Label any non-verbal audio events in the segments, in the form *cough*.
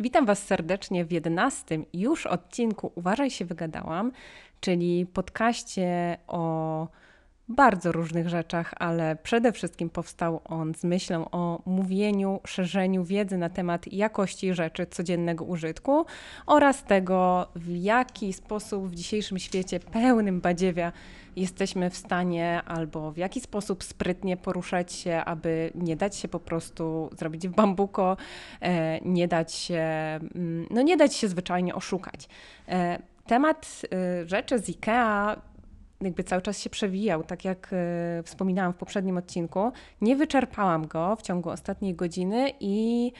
Witam Was serdecznie w jedenastym już odcinku Uważaj się wygadałam, czyli podcaście o bardzo różnych rzeczach, ale przede wszystkim powstał on z myślą o mówieniu, szerzeniu wiedzy na temat jakości rzeczy codziennego użytku oraz tego, w jaki sposób w dzisiejszym świecie pełnym badziewia jesteśmy w stanie albo w jaki sposób sprytnie poruszać się, aby nie dać się po prostu zrobić w bambuko, e, nie dać się, mm, no nie dać się zwyczajnie oszukać. E, temat e, rzeczy z IKEA jakby cały czas się przewijał, tak jak wspominałam w poprzednim odcinku. Nie wyczerpałam go w ciągu ostatniej godziny i,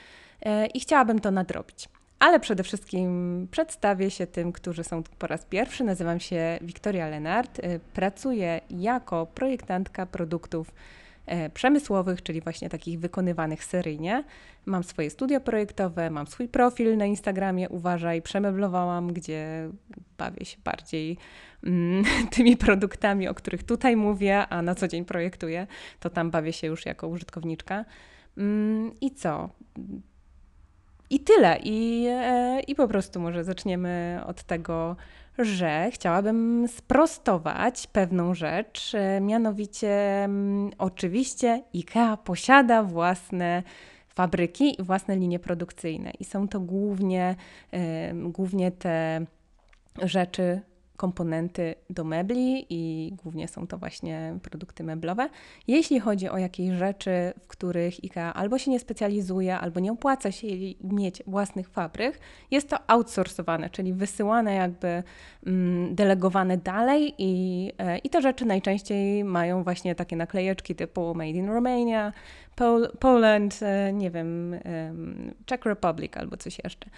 i chciałabym to nadrobić. Ale przede wszystkim przedstawię się tym, którzy są tu po raz pierwszy. Nazywam się Wiktoria Lenart. Y, pracuję jako projektantka produktów e, przemysłowych, czyli właśnie takich wykonywanych seryjnie. Mam swoje studio projektowe, mam swój profil na Instagramie, uważaj, przemeblowałam, gdzie bawię się bardziej mm, *laughs* tymi produktami, o których tutaj mówię, a na co dzień projektuję, to tam bawię się już jako użytkowniczka. Mm, I co? I tyle. I, e, I po prostu może zaczniemy od tego, że chciałabym sprostować pewną rzecz, e, mianowicie mm, oczywiście IKEA posiada własne fabryki i własne linie produkcyjne i są to głównie, e, głównie te rzeczy komponenty do mebli i głównie są to właśnie produkty meblowe. Jeśli chodzi o jakieś rzeczy, w których IKEA albo się nie specjalizuje, albo nie opłaca się mieć własnych fabryk, jest to outsourcowane, czyli wysyłane jakby mm, delegowane dalej i, e, i te rzeczy najczęściej mają właśnie takie naklejeczki typu Made in Romania, Pol Poland, e, nie wiem, Czech Republic albo coś jeszcze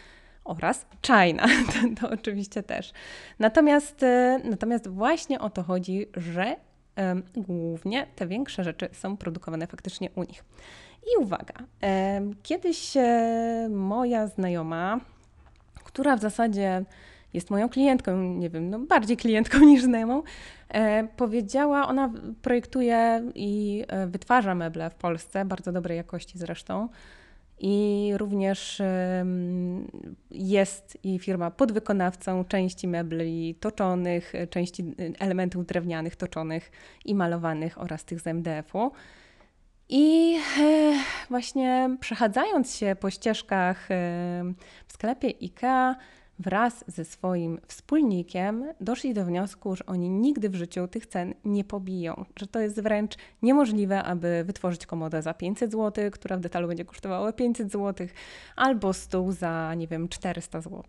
oraz China, *laughs* to, to, oczywiście też. Natomiast, e, natomiast właśnie o to chodzi, że głównie te większe rzeczy są produkowane faktycznie u nich. I uwaga, kiedyś e, moja znajoma, która w zasadzie jest moją klientką, nie wiem, no bardziej klientką *laughs* niż znajomą, e, powiedziała, ona projektuje i wytwarza meble w Polsce, bardzo dobrej jakości zresztą. I również jest jej firma podwykonawcą części mebli toczonych, części y, elementów drewnianych toczonych i malowanych oraz tych z MDF-u. I e, właśnie przechadzając się po ścieżkach w sklepie IKEA, wraz ze swoim wspólnikiem doszli do wniosku, że oni nigdy w życiu tych cen nie pobiją, że to jest wręcz niemożliwe, aby wytworzyć komodę za 500 zł, która w detalu będzie kosztowała 500 zł, albo stół za, nie wiem, 400 zł.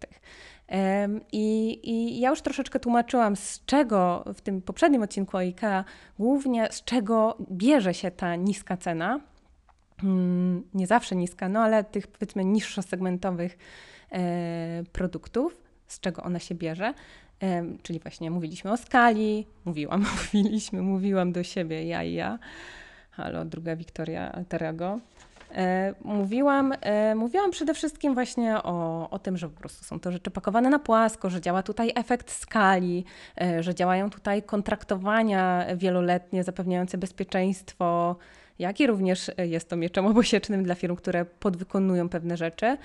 I, I, ja już troszeczkę tłumaczyłam, z czego w tym poprzednim odcinku o głównie z czego bierze się ta niska cena. Hmm, nie zawsze niska, no ale tych powiedzmy niższosegmentowych E, produktów, z czego ona się bierze. E, czyli właśnie mówiliśmy o skali, mówiłam, *laughs* mówiliśmy, mówiłam do siebie, ja i ja. Halo, druga Wiktoria Alterego. E, mówiłam, mówiłam przede wszystkim właśnie o, o tym, że po prostu są to rzeczy pakowane na płasko, że działa tutaj efekt skali, że działają tutaj kontraktowania wieloletnie zapewniające bezpieczeństwo, jak i również jest to mieczem obosiecznym dla firm, które podwykonują pewne rzeczy.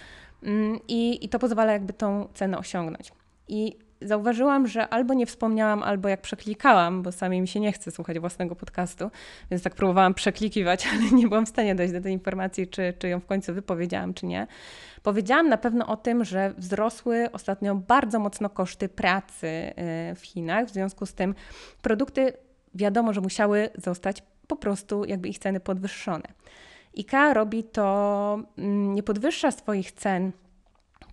Mm, I, I to pozwala jakby tą cenę osiągnąć. I zauważyłam, że albo nie wspomniałam, albo jak przeklikałam, bo sami mi się nie chce słuchać własnego podcastu, więc tak próbowałam przeklikiwać, *laughs* ale nie byłam w stanie dojść do tej informacji, czy, czy ją w końcu wypowiedziałam, czy nie. Powiedziałam na pewno o tym, że wzrosły ostatnio bardzo mocno koszty pracy y, w Chinach, w związku z tym produkty wiadomo, że musiały zostać po prostu jakby ich ceny podwyższone. IKEA robi to, mm, nie podwyższa swoich cen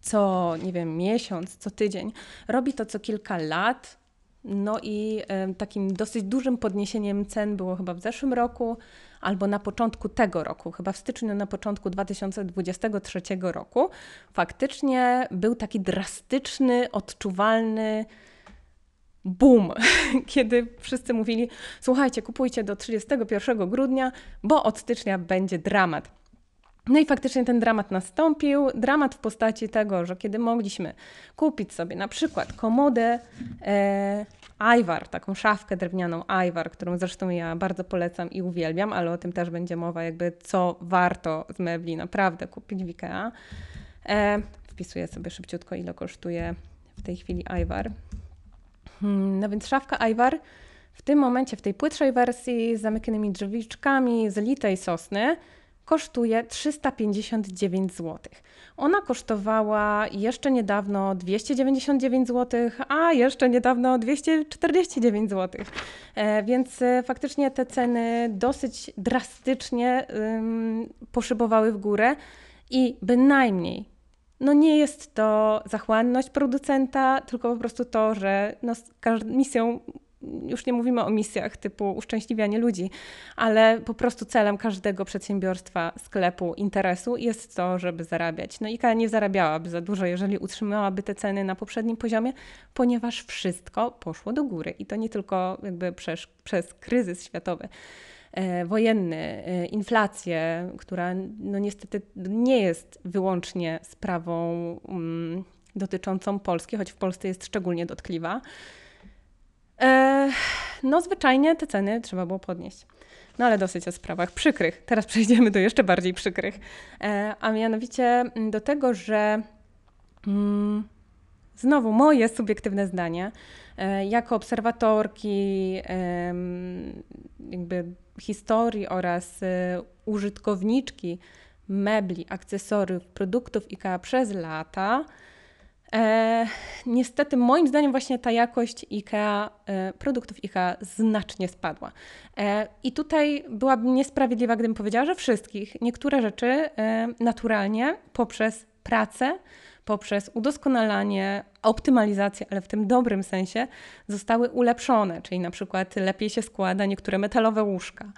co, nie wiem, miesiąc, co tydzień. Robi to co kilka lat. No i takim dosyć dużym podniesieniem cen było chyba w zeszłym roku albo na początku tego roku, chyba w styczniu, na początku 2023 roku. Faktycznie był taki drastyczny, odczuwalny boom, *laughs* kiedy wszyscy mówili: Słuchajcie, kupujcie do 31 grudnia, bo od stycznia będzie dramat. No i faktycznie ten dramat nastąpił. Dramat w postaci tego, że kiedy mogliśmy kupić sobie na przykład komodę e, taką szafkę drewnianą Ivar, którą zresztą ja bardzo polecam i uwielbiam, ale o tym też będzie mowa, jakby co warto z mebli naprawdę kupić w IKEA. E, wpisuję sobie szybciutko, ile kosztuje w tej chwili Ivar. Hmm, no więc szafka Ivar w tym momencie, w tej płytszej wersji z zamykanymi drzewiczkami z litej sosny, kosztuje 359 zł. Ona kosztowała jeszcze niedawno 299 zł, a jeszcze niedawno 249 zł. E, więc e, faktycznie te ceny dosyć drastycznie poszybowały w górę i bynajmniej no nie jest to zachłanność producenta, tylko po prostu to, że no, misją już nie mówimy o misjach typu uszczęśliwianie ludzi, ale po prostu celem każdego przedsiębiorstwa, sklepu, interesu jest to, żeby zarabiać. No IKEA nie zarabiałaby za dużo, jeżeli utrzymałaby te ceny na poprzednim poziomie, ponieważ wszystko poszło do góry i to nie tylko jakby przez, przez kryzys światowy wojenny, e, inflację, która no niestety nie jest wyłącznie sprawą um, dotyczącą Polski, choć w Polsce jest szczególnie dotkliwa. E, no, zwyczajnie te ceny trzeba było podnieść. No ale dosyć o sprawach przykrych. Teraz przejdziemy do jeszcze bardziej przykrych. E, a mianowicie mm, do tego, że mm, znowu moje subiektywne zdanie, e, jako obserwatorki jakby historii oraz użytkowniczki mebli, akcesoriów, produktów IKEA przez lata, E, niestety, moim zdaniem, właśnie ta jakość IKEA, e, produktów IKEA znacznie spadła. E, I tutaj byłabym niesprawiedliwa, gdybym powiedziała, że wszystkich. Niektóre rzeczy e, naturalnie poprzez pracę, poprzez udoskonalanie, optymalizację, ale w tym dobrym sensie, zostały ulepszone, czyli na przykład lepiej się składa niektóre metalowe łóżka,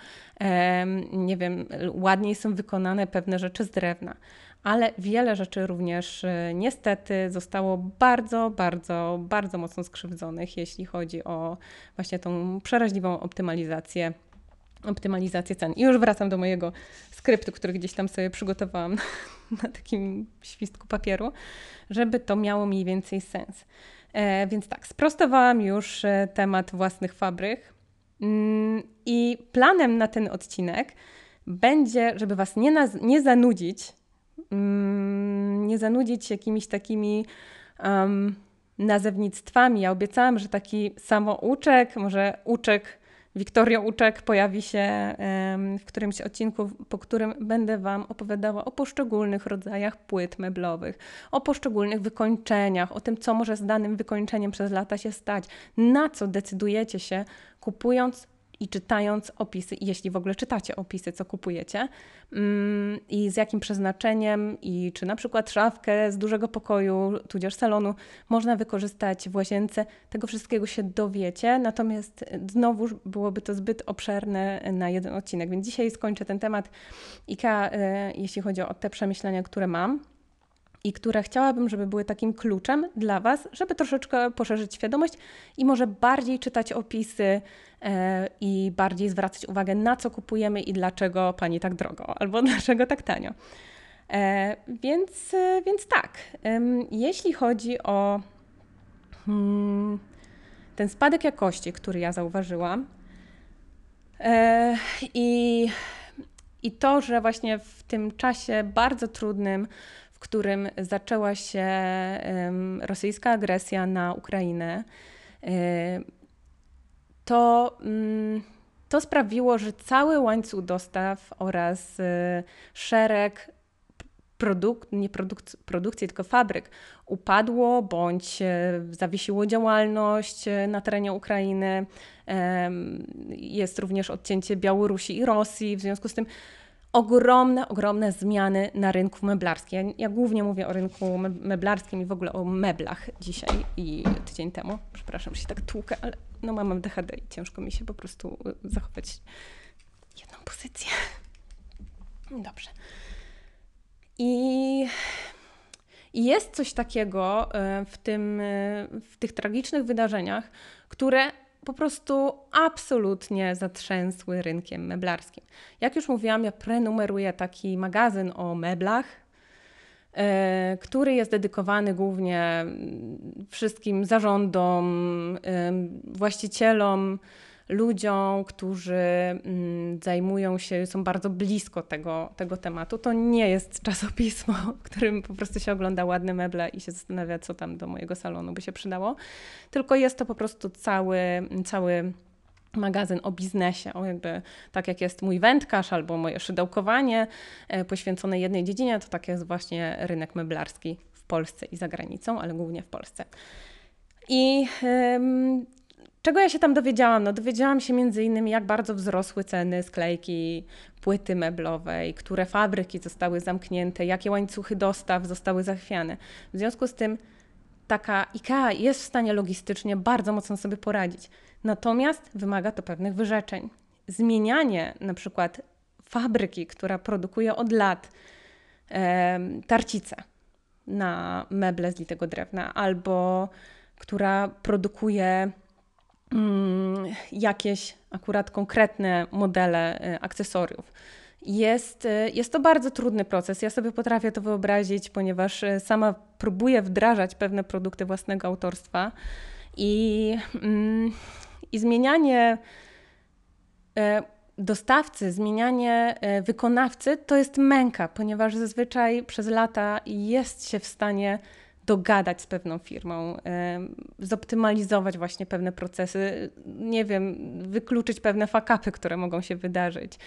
nie wiem, ładniej są wykonane pewne rzeczy z drewna. Ale wiele rzeczy również e, niestety zostało bardzo, bardzo, bardzo mocno skrzywdzonych, jeśli chodzi o właśnie tą przeraźliwą optymalizację optymalizację cen. I już wracam do mojego skryptu, który gdzieś tam sobie przygotowałam *laughs* na takim świstku papieru, żeby to miało mniej więcej sens. E, więc tak, sprostowałam już e, temat własnych fabryk mm, i planem na ten odcinek będzie, żeby Was nie, nie zanudzić Mm, nie zanudzić jakimiś takimi um, nazewnictwami. Ja obiecałam, że taki samouczek, może uczek, Wiktoria Uczek pojawi się w którymś odcinku, po którym będę Wam opowiadała o poszczególnych rodzajach płyt meblowych, o poszczególnych wykończeniach, o tym, co może z danym wykończeniem przez lata się stać, na co decydujecie się kupując i czytając opisy, jeśli w ogóle czytacie opisy, co kupujecie mm, i z jakim przeznaczeniem i czy na przykład szafkę z dużego pokoju, tudzież salonu można wykorzystać w łazience, tego wszystkiego się dowiecie, natomiast znowu byłoby to zbyt obszerne na jeden odcinek, więc dzisiaj skończę ten temat. IKEA, e, jeśli chodzi o te przemyślenia, które mam i które chciałabym, żeby były takim kluczem dla Was, żeby troszeczkę poszerzyć świadomość i może bardziej czytać opisy e, i bardziej zwracać uwagę na co kupujemy i dlaczego Pani tak drogo albo *laughs* dlaczego tak tanio. E, więc, e, więc tak, jeśli chodzi o hmm, ten spadek jakości, który ja zauważyłam i, i to, że właśnie w tym czasie bardzo trudnym, którym zaczęła się rosyjska agresja na Ukrainę, to, mm, to sprawiło, że cały łańcuch dostaw oraz y, szereg produk nie produk produkcji, tylko fabryk upadło bądź e, zawiesiło działalność e, na terenie Ukrainy. Jest również odcięcie Białorusi i Rosji. W związku z tym ogromne, ogromne zmiany na rynku meblarskim. Ja, głównie mówię o rynku meblarskim i w ogóle o meblach dzisiaj i tydzień temu. Przepraszam, że się tak tłukę, ale no mam DHD i ciężko mi się po prostu y, zachować jedną pozycję. Dobrze. I, i jest coś takiego y, w, tym, y, w tych tragicznych wydarzeniach, które po prostu absolutnie zatrzęsły rynkiem meblarskim. Jak już mówiłam, ja prenumeruję taki magazyn o meblach, e, który jest dedykowany głównie wszystkim zarządom, właścicielom, ludziom, którzy mm, zajmują się, są bardzo blisko tego, tego tematu. To nie jest czasopismo, w którym po prostu się ogląda ładne meble i się zastanawia, co tam do mojego salonu by się przydało, tylko jest to po prostu cały, cały magazyn o biznesie, o jakby tak jak jest mój wędkarz albo moje szydełkowanie e, poświęcone jednej dziedzinie, to tak jest właśnie rynek meblarski w Polsce i za granicą, ale głównie w Polsce. I czego ja się tam dowiedziałam? No dowiedziałam się między innymi, jak bardzo wzrosły ceny sklejki płyty meblowej, które fabryki zostały zamknięte, jakie łańcuchy dostaw zostały zachwiane. W związku z tym taka IKEA jest w stanie logistycznie bardzo mocno sobie poradzić. Natomiast wymaga to pewnych wyrzeczeń. Zmienianie na przykład fabryki, która produkuje od lat e, tarcice na meble z litego drewna, albo która produkuje jakieś akurat konkretne modele e, akcesoriów. Jest, e, jest to bardzo trudny proces. Ja sobie potrafię to wyobrazić, ponieważ e, sama próbuję wdrażać pewne produkty własnego autorstwa i, mm, i zmienianie dostawcy, zmienianie wykonawcy to jest męka, ponieważ zazwyczaj przez lata jest się w stanie dogadać z pewną firmą, zoptymalizować właśnie pewne procesy, nie wiem, wykluczyć pewne fakapy, które mogą się wydarzyć.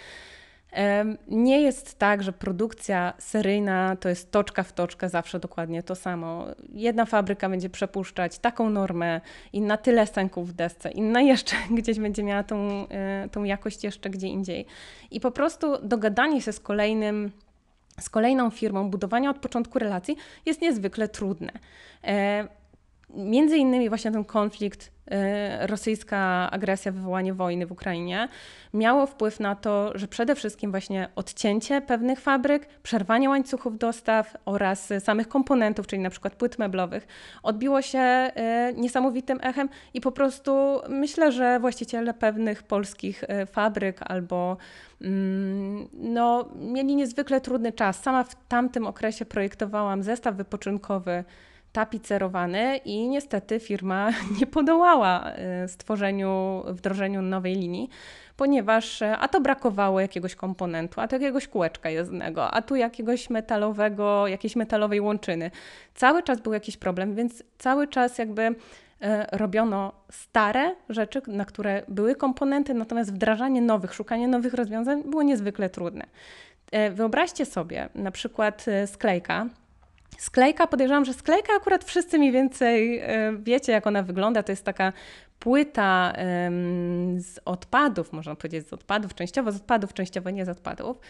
Nie jest tak, że produkcja seryjna to jest toczka w toczkę zawsze dokładnie to samo. Jedna fabryka będzie przepuszczać taką normę, inna tyle sęków w desce, inna jeszcze *laughs* gdzieś będzie miała tą, e, tą jakość jeszcze gdzie indziej. I po prostu dogadanie się z kolejnym z kolejną firmą, budowanie od początku relacji jest niezwykle trudne. E, między innymi właśnie ten konflikt, rosyjska agresja, wywołanie wojny w Ukrainie miało wpływ na to, że przede wszystkim właśnie odcięcie pewnych fabryk, przerwanie łańcuchów dostaw oraz samych komponentów, czyli na przykład płyt meblowych, odbiło się e, niesamowitym echem i po prostu myślę, że właściciele pewnych polskich fabryk albo mm, no, mieli niezwykle trudny czas. Sama w tamtym okresie projektowałam zestaw wypoczynkowy tapicerowany i niestety firma *laughs* nie podołała e, stworzeniu, wdrożeniu nowej linii, ponieważ e, a to brakowało jakiegoś komponentu, a to jakiegoś kółeczka jezdnego, a tu jakiegoś metalowego, jakiejś metalowej łączyny. Cały czas był jakiś problem, więc cały czas jakby e, robiono stare rzeczy, na które były komponenty, natomiast wdrażanie nowych, szukanie nowych rozwiązań było niezwykle trudne. Wyobraźcie sobie na przykład sklejka, Sklejka, podejrzewam, że sklejka akurat wszyscy mniej więcej e, wiecie, jak ona wygląda. To jest taka płyta z odpadów, można powiedzieć z odpadów, częściowo z odpadów, częściowo nie z odpadów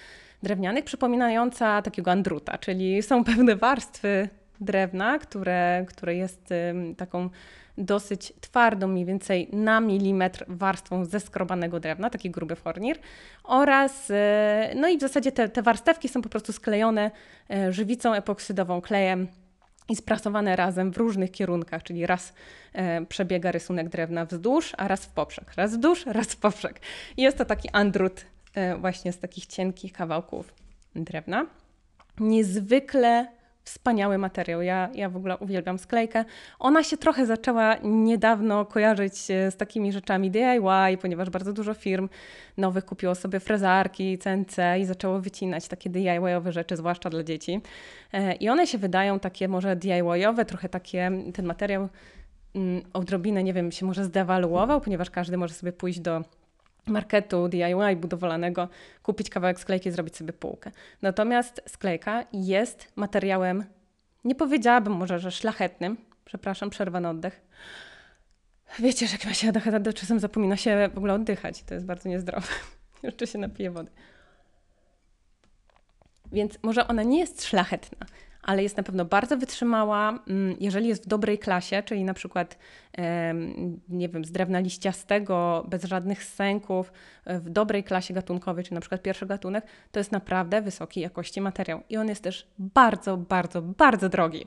drewnianych, przypominająca takiego andruta, czyli są pewne warstwy drewna, które, które jest taką dosyć twardą, mniej więcej na milimetr warstwą zeskrobanego drewna, taki gruby fornir oraz, e, no i w zasadzie te, te warstewki są po prostu sklejone e, żywicą epoksydową, klejem i sprasowane razem w różnych kierunkach, czyli raz e, przebiega rysunek drewna wzdłuż, a raz w poprzek, raz wzdłuż, raz w poprzek. I jest to taki andrut właśnie z takich cienkich kawałków drewna. Niezwykle wspaniały materiał. Ja, ja w ogóle uwielbiam sklejkę. Ona się trochę zaczęła niedawno kojarzyć z takimi rzeczami DIY, ponieważ bardzo dużo firm nowych kupiło sobie frezarki, CNC i zaczęło wycinać takie DIY-owe rzeczy, zwłaszcza dla dzieci. E, I one się wydają takie może DIY-owe, trochę takie, ten materiał odrobinę, nie wiem, się może zdewaluował, ponieważ każdy może sobie pójść do marketu DIY budowlanego, kupić kawałek sklejki, zrobić sobie półkę. Natomiast sklejka jest materiałem, nie powiedziałabym może, że szlachetnym, przepraszam, przerwa na oddech. Wiecie, że jak ma się ADHD, to czasem zapomina się w ogóle oddychać. To jest bardzo niezdrowe. *laughs* Jeszcze się napije wody. Więc może ona nie jest szlachetna, ale jest na pewno bardzo wytrzymała. Mm, jeżeli jest w dobrej klasie, czyli na przykład, nie wiem, z drewna liściastego, bez żadnych sęków, w dobrej klasie gatunkowej, czy na przykład pierwszy gatunek, to jest naprawdę wysokiej jakości materiał. I on jest też bardzo, bardzo, bardzo drogi.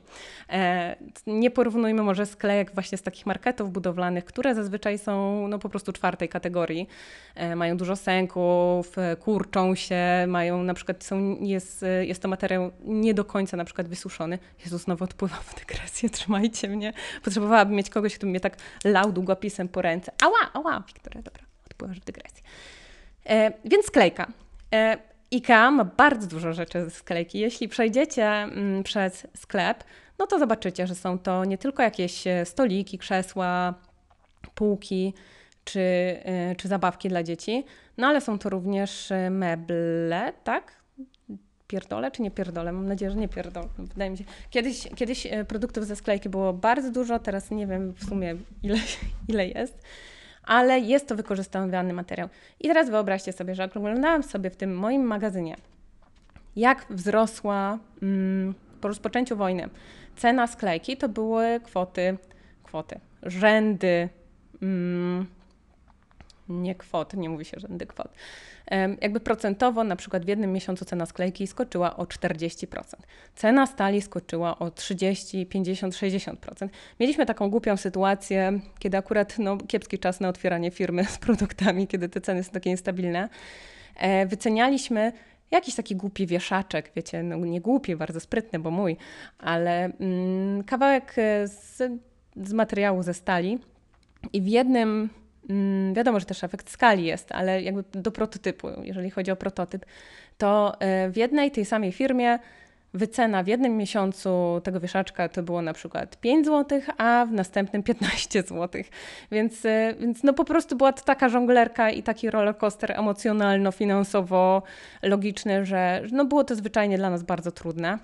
E, nie porównujmy może sklejek właśnie z takich marketów budowlanych, które zazwyczaj są no, po prostu czwartej kategorii. E, mają dużo sęków, e, kurczą się, mają na przykład, są, jest, jest to materiał nie do końca na przykład wysuszony. Jezus, znowu odpływam w dygresję, trzymajcie mnie. Potrzebowałabym mieć kogoś, kto mnie tak lał długopisem po ręce. Ała, ała, Wiktoria, dobra wpływasz w dygresję. E, więc sklejka. E, IKEA ma bardzo dużo rzeczy ze sklejki. Jeśli przejdziecie mm, przez sklep, no to zobaczycie, że są to nie tylko jakieś e, stoliki, krzesła, półki czy, e, czy zabawki dla dzieci, no ale są to również e, meble, tak? Pierdolę czy nie pierdolę? Mam nadzieję, że nie pierdolę. Wydaje mi się. Kiedyś, kiedyś produktów ze sklejki było bardzo dużo, teraz nie wiem w sumie ile, *laughs* ile jest ale jest to wykorzystywany materiał. I teraz wyobraźcie sobie, że oglądałam sobie w tym moim magazynie, jak wzrosła mm, po rozpoczęciu wojny cena sklejki, to były kwoty, kwoty, rzędy, mm, nie kwot, nie mówi się rzędy kwot. Jakby procentowo, na przykład w jednym miesiącu cena sklejki skoczyła o 40%. Cena stali skoczyła o 30, 50, 60%. Mieliśmy taką głupią sytuację, kiedy akurat no, kiepski czas na otwieranie firmy z produktami, kiedy te ceny są takie niestabilne. E, wycenialiśmy jakiś taki głupi wieszaczek, wiecie, no nie głupi, bardzo sprytny, bo mój, ale mm, kawałek e, z, z materiału ze stali i w jednym wiadomo, że też efekt skali jest, ale jakby do prototypu, jeżeli chodzi o prototyp, to e, w jednej tej samej firmie wycena w jednym miesiącu tego wieszaczka to było na przykład 5 zł, a w następnym 15 zł. Więc, e, więc no po prostu była to taka żonglerka i taki rollercoaster emocjonalno-finansowo-logiczny, że no było to zwyczajnie dla nas bardzo trudne.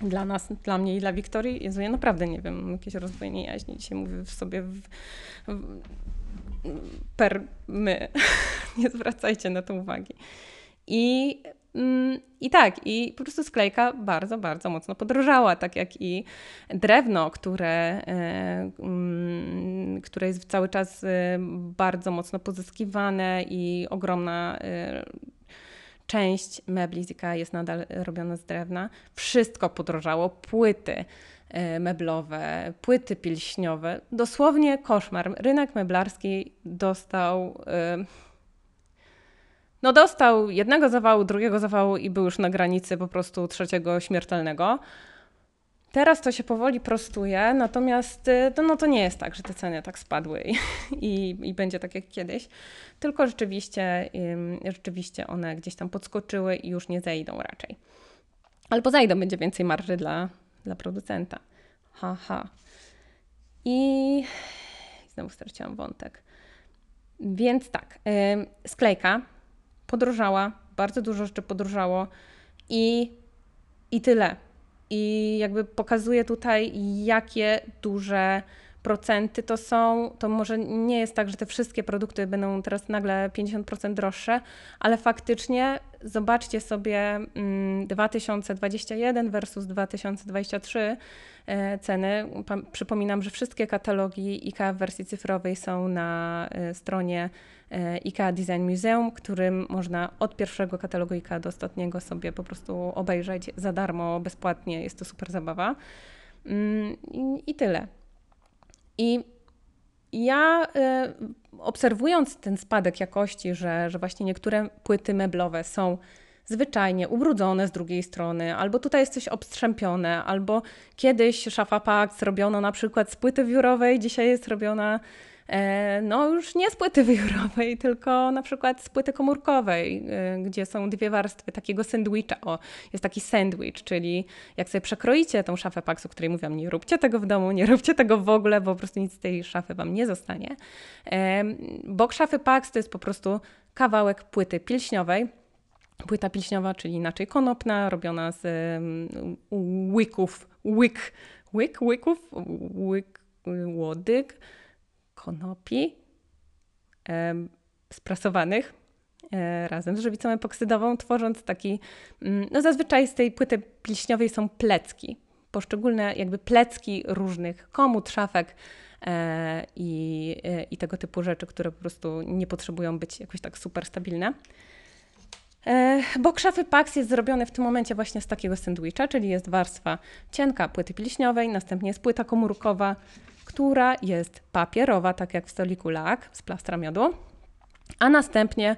Dla nas, dla mnie i dla Wiktorii, Jezu, ja naprawdę nie wiem, jakieś rozdwojenie jaźni dzisiaj mówię w sobie w, w, per my. *laughs* Nie zwracajcie na to uwagi. I, mm, I tak, i po prostu sklejka bardzo, bardzo mocno podrożała, tak jak i drewno, które, e, mm, które jest cały czas e, bardzo mocno pozyskiwane i ogromna e, część mebli z jest nadal robiona z drewna. Wszystko podrożało, płyty, meblowe, płyty pilśniowe. Dosłownie koszmar. Rynek meblarski dostał. E, no, dostał jednego zawału, drugiego zawału i był już na granicy po prostu trzeciego śmiertelnego. Teraz to się powoli prostuje, natomiast e, to, no to nie jest tak, że te ceny tak spadły i, *laughs* i, i będzie tak jak kiedyś, tylko rzeczywiście, rzeczywiście one gdzieś tam podskoczyły i już nie zejdą raczej. Albo zejdą, będzie więcej marży dla, dla producenta. Haha. Ha. I znowu straciłam wątek. Więc tak, sklejka podróżała, bardzo dużo rzeczy podróżało i, i tyle. I jakby pokazuje tutaj, jakie duże procenty to są, to może nie jest tak, że te wszystkie produkty będą teraz nagle 50% droższe, ale faktycznie zobaczcie sobie 2021 mm, versus 2023 e, ceny. Przypominam, że wszystkie katalogi IKEA w wersji cyfrowej są na e, stronie e, IKEA Design Museum, którym można od pierwszego katalogu IKEA do ostatniego sobie po prostu obejrzeć za darmo, bezpłatnie. Jest to super zabawa. Mm, I, i tyle. I ja y, obserwując ten spadek jakości, że, że właśnie niektóre płyty meblowe są zwyczajnie ubrudzone z drugiej strony, albo tutaj jest coś obstrzępione, albo kiedyś szafa Pax robiono na przykład z płyty wiórowej, dzisiaj jest robiona no już nie z płyty wyjorowej, *laughs* tylko na przykład z płyty komórkowej, e, gdzie są dwie warstwy takiego sandwicha. O, jest taki sandwich, czyli jak sobie przekroicie tą szafę o której mówiłam, nie róbcie tego w domu, nie *laughs* róbcie tego w ogóle, bo po prostu nic z tej szafy Wam nie zostanie. E, bok szafy Pax to jest po prostu kawałek płyty pilśniowej, Płyta pilśniowa, czyli inaczej konopna, robiona z łyków, łyk, łyk, łyków, łyk, łodyg, konopi e, sprasowanych e, razem z żywicą epoksydową, tworząc taki, mm, no zazwyczaj z tej płyty pilśniowej są plecki, poszczególne jakby plecki różnych komód, szafek e, i, i tego typu rzeczy, które po prostu nie potrzebują być jakoś tak super stabilne. E, bok szafy Pax jest zrobiony w tym momencie właśnie z takiego sandwicha, czyli jest warstwa cienka płyty pilśniowej, następnie jest płyta komórkowa, która jest papierowa, tak jak w stoliku lak z plastra miodu, a następnie,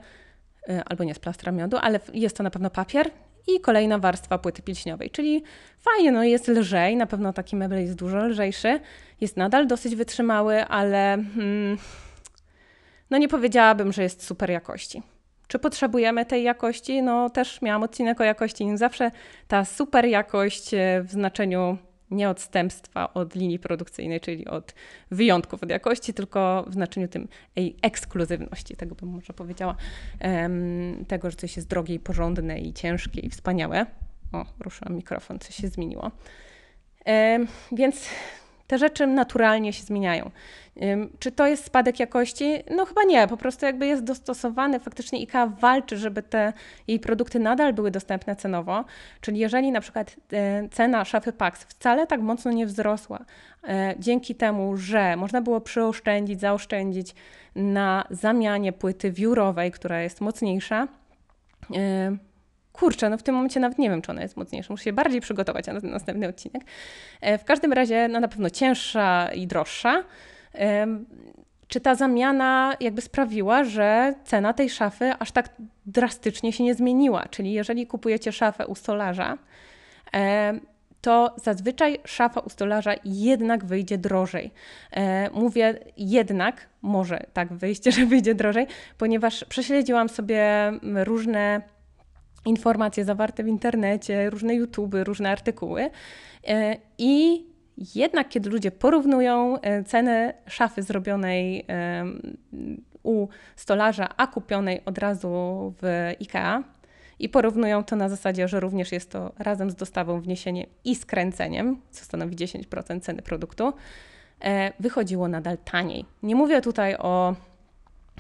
y, albo nie z plastra miodu, ale jest to na pewno papier i kolejna warstwa płyty pilśniowej, czyli fajnie, no jest lżej, na pewno taki mebel jest dużo lżejszy, jest nadal dosyć wytrzymały, ale hmm, no nie powiedziałabym, że jest super jakości. Czy potrzebujemy tej jakości? No też miałam odcinek o jakości. Nie zawsze ta super jakość e, w znaczeniu nie odstępstwa od linii produkcyjnej, czyli od wyjątków od jakości, tylko w znaczeniu tym jej ekskluzywności, tego bym może powiedziała, tego, że coś jest drogie i porządne i ciężkie i wspaniałe. O, ruszyłam mikrofon, coś się zmieniło. Więc te rzeczy naturalnie się zmieniają. Czy to jest spadek jakości? No chyba nie, po prostu jakby jest dostosowany, faktycznie IKEA walczy, żeby te jej produkty nadal były dostępne cenowo, czyli jeżeli na przykład e, cena szafy Pax wcale tak mocno nie wzrosła, e, dzięki temu, że można było przyoszczędzić, zaoszczędzić na zamianie płyty wiórowej, która jest mocniejsza, kurczę, no w tym momencie nawet nie wiem, czy ona jest mocniejsza. Muszę się bardziej przygotować na następny odcinek. E, w każdym razie no na pewno cięższa i droższa. Czy ta zamiana jakby sprawiła, że cena tej szafy aż tak drastycznie się nie zmieniła? Czyli jeżeli kupujecie szafę u stolarza, to zazwyczaj szafa u stolarza jednak wyjdzie drożej. E, mówię jednak, może tak wyjść, *laughs* że wyjdzie drożej, ponieważ prześledziłam sobie różne informacje zawarte w internecie, różne YouTube, różne artykuły. E, I jednak, kiedy ludzie porównują e, cenę szafy zrobionej u stolarza, a kupionej od razu w IKEA, i porównują to na zasadzie, że również jest to razem z dostawą, wniesieniem i skręceniem, co stanowi 10% ceny produktu, e, wychodziło nadal taniej. Nie mówię tutaj o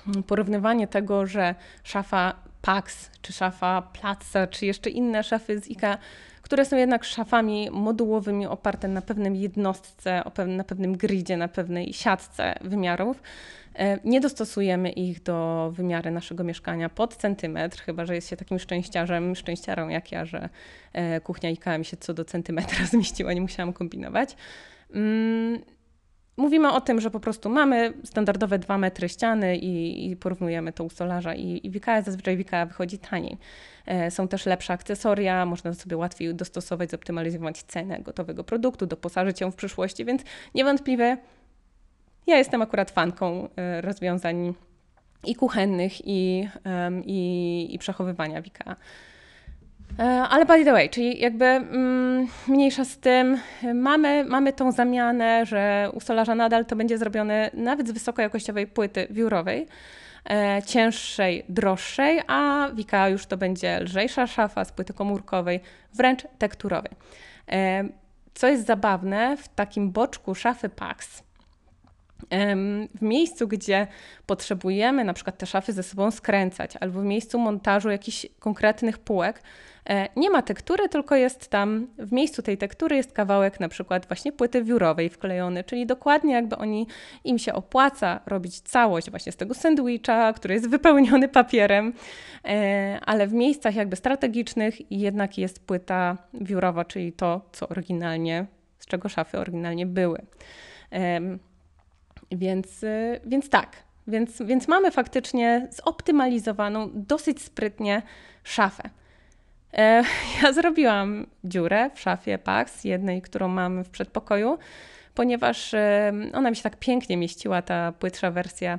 mm, porównywaniu tego, że szafa Pax, czy szafa Platza, czy jeszcze inne szafy z IKEA, które są jednak szafami modułowymi oparte na pewnym jednostce, na pewnym gridzie, na pewnej siatce wymiarów. E, nie dostosujemy ich do wymiary naszego mieszkania pod centymetr, chyba że jest się takim szczęściarzem, szczęściarą jak ja, że e, kuchnia IKEA mi się co do centymetra *laughs* zmieściła, nie musiałam kombinować. Mówimy o tym, że po prostu mamy standardowe dwa metry ściany i, i porównujemy to u solarza i, i Wika, zazwyczaj Wika wychodzi taniej. E, są też lepsze akcesoria, można sobie łatwiej dostosować, zoptymalizować cenę gotowego produktu, doposażyć ją w przyszłości, więc niewątpliwie ja jestem akurat fanką e, rozwiązań i kuchennych, i, i, i przechowywania Wika. E, ale by the way, czyli jakby mm, mniejsza z tym, mamy, mamy tą zamianę, że u stolarza nadal to będzie zrobione nawet z wysokojakościowej płyty wiórowej, e, cięższej, droższej, a Wika już to będzie lżejsza szafa z płyty komórkowej, wręcz tekturowej. E, co jest zabawne, w takim boczku szafy Pax, w miejscu, gdzie potrzebujemy na przykład te szafy ze sobą skręcać, albo w miejscu montażu jakichś konkretnych półek, E, nie ma tektury, tylko jest tam, w miejscu tej tektury jest kawałek na przykład właśnie płyty wiórowej wklejony, czyli dokładnie jakby oni, im się opłaca robić całość właśnie z tego sandwicha, który jest wypełniony papierem, e, ale w miejscach jakby strategicznych jednak jest płyta wiórowa, czyli to, co oryginalnie, z czego szafy oryginalnie były. Więc, y, więc tak, więc, więc mamy faktycznie zoptymalizowaną dosyć sprytnie szafę. E, *laughs* ja zrobiłam dziurę w szafie Pax, jednej, którą mam w przedpokoju, ponieważ e, ona mi się tak pięknie mieściła, ta płytsza wersja,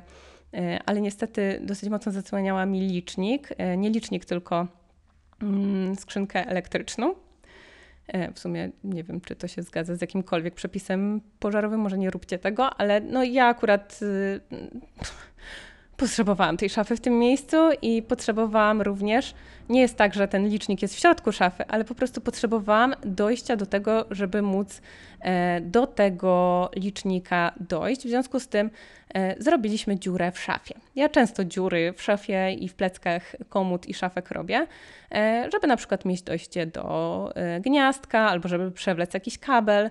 e, ale niestety dosyć mocno zasłaniała mi licznik. Nie licznik, tylko mm, skrzynkę elektryczną. W sumie nie wiem, czy to się zgadza z jakimkolwiek przepisem pożarowym, może nie róbcie tego, ale no ja akurat y, potrzebowałam tej szafy w tym miejscu i potrzebowałam również, nie jest tak, że ten licznik jest w środku szafy, ale po prostu potrzebowałam dojścia do tego, żeby móc e, do tego licznika dojść. W związku z tym e, zrobiliśmy dziurę w szafie. Ja często dziury w szafie i w pleckach komód i szafek robię, e, żeby na przykład mieć dojście do gniazdka albo żeby przewlec jakiś kabel.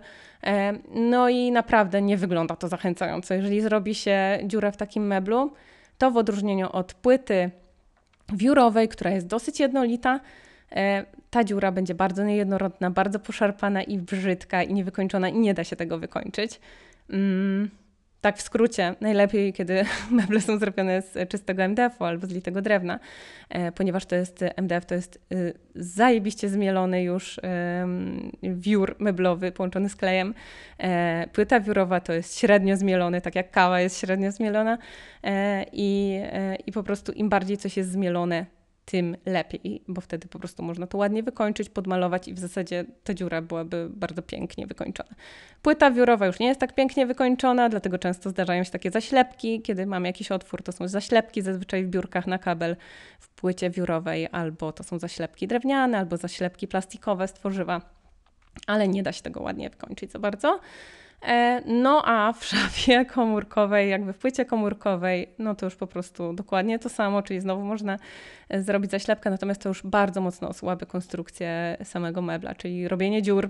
No i naprawdę nie wygląda to zachęcająco. Jeżeli zrobi się dziurę w takim meblu, to w odróżnieniu od płyty wiórowej, która jest dosyć jednolita, e, ta dziura będzie bardzo niejednorodna, bardzo poszarpana i brzydka i niewykończona i nie da się tego wykończyć. Mm, tak w skrócie, najlepiej, kiedy *laughs* meble są zrobione z czystego MDF-u albo z litego drewna, e, ponieważ to jest MDF, to jest y, zajebiście zmielony już wiór meblowy połączony z klejem. E, płyta wiórowa to jest średnio zmielony, tak jak kawa jest średnio zmielona e, i, i po prostu im bardziej coś jest zmielone, tym lepiej, bo wtedy po prostu można to ładnie wykończyć, podmalować i w zasadzie ta dziura byłaby bardzo pięknie wykończona. Płyta wiórowa już nie jest tak pięknie wykończona, dlatego często zdarzają się takie zaślepki. Kiedy mamy jakiś otwór, to są zaślepki zazwyczaj w biurkach na kabel w płycie wiórowej, albo to są zaślepki drewniane, albo zaślepki plastikowe z tworzywa, ale nie da się tego ładnie wykończyć za bardzo. E, no a w szafie *laughs* komórkowej, jakby w płycie komórkowej, no to już po prostu dokładnie to samo, czyli znowu można e, zrobić zaślepkę, natomiast to już bardzo mocno osłabia konstrukcję samego mebla, czyli robienie dziur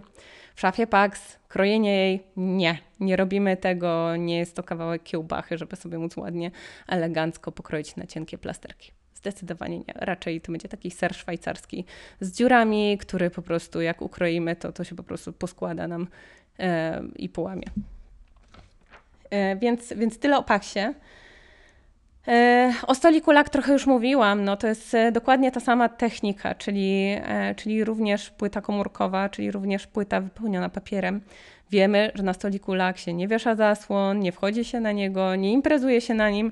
w szafie Pax, krojenie jej, nie, nie robimy tego, nie jest to kawałek kiełbachy, żeby sobie móc ładnie, elegancko pokroić na cienkie plasterki. Zdecydowanie nie. Raczej to będzie taki ser szwajcarski z dziurami, który po prostu jak ukroimy, to to się po prostu poskłada nam i połamie. E, więc, więc tyle o paksie. E, o stoliku lak trochę już mówiłam, no to jest dokładnie ta sama technika, czyli, czyli również płyta komórkowa, czyli również płyta wypełniona papierem. Wiemy, że na stoliku lak się nie wiesza zasłon, nie wchodzi się na niego, nie imprezuje się na nim.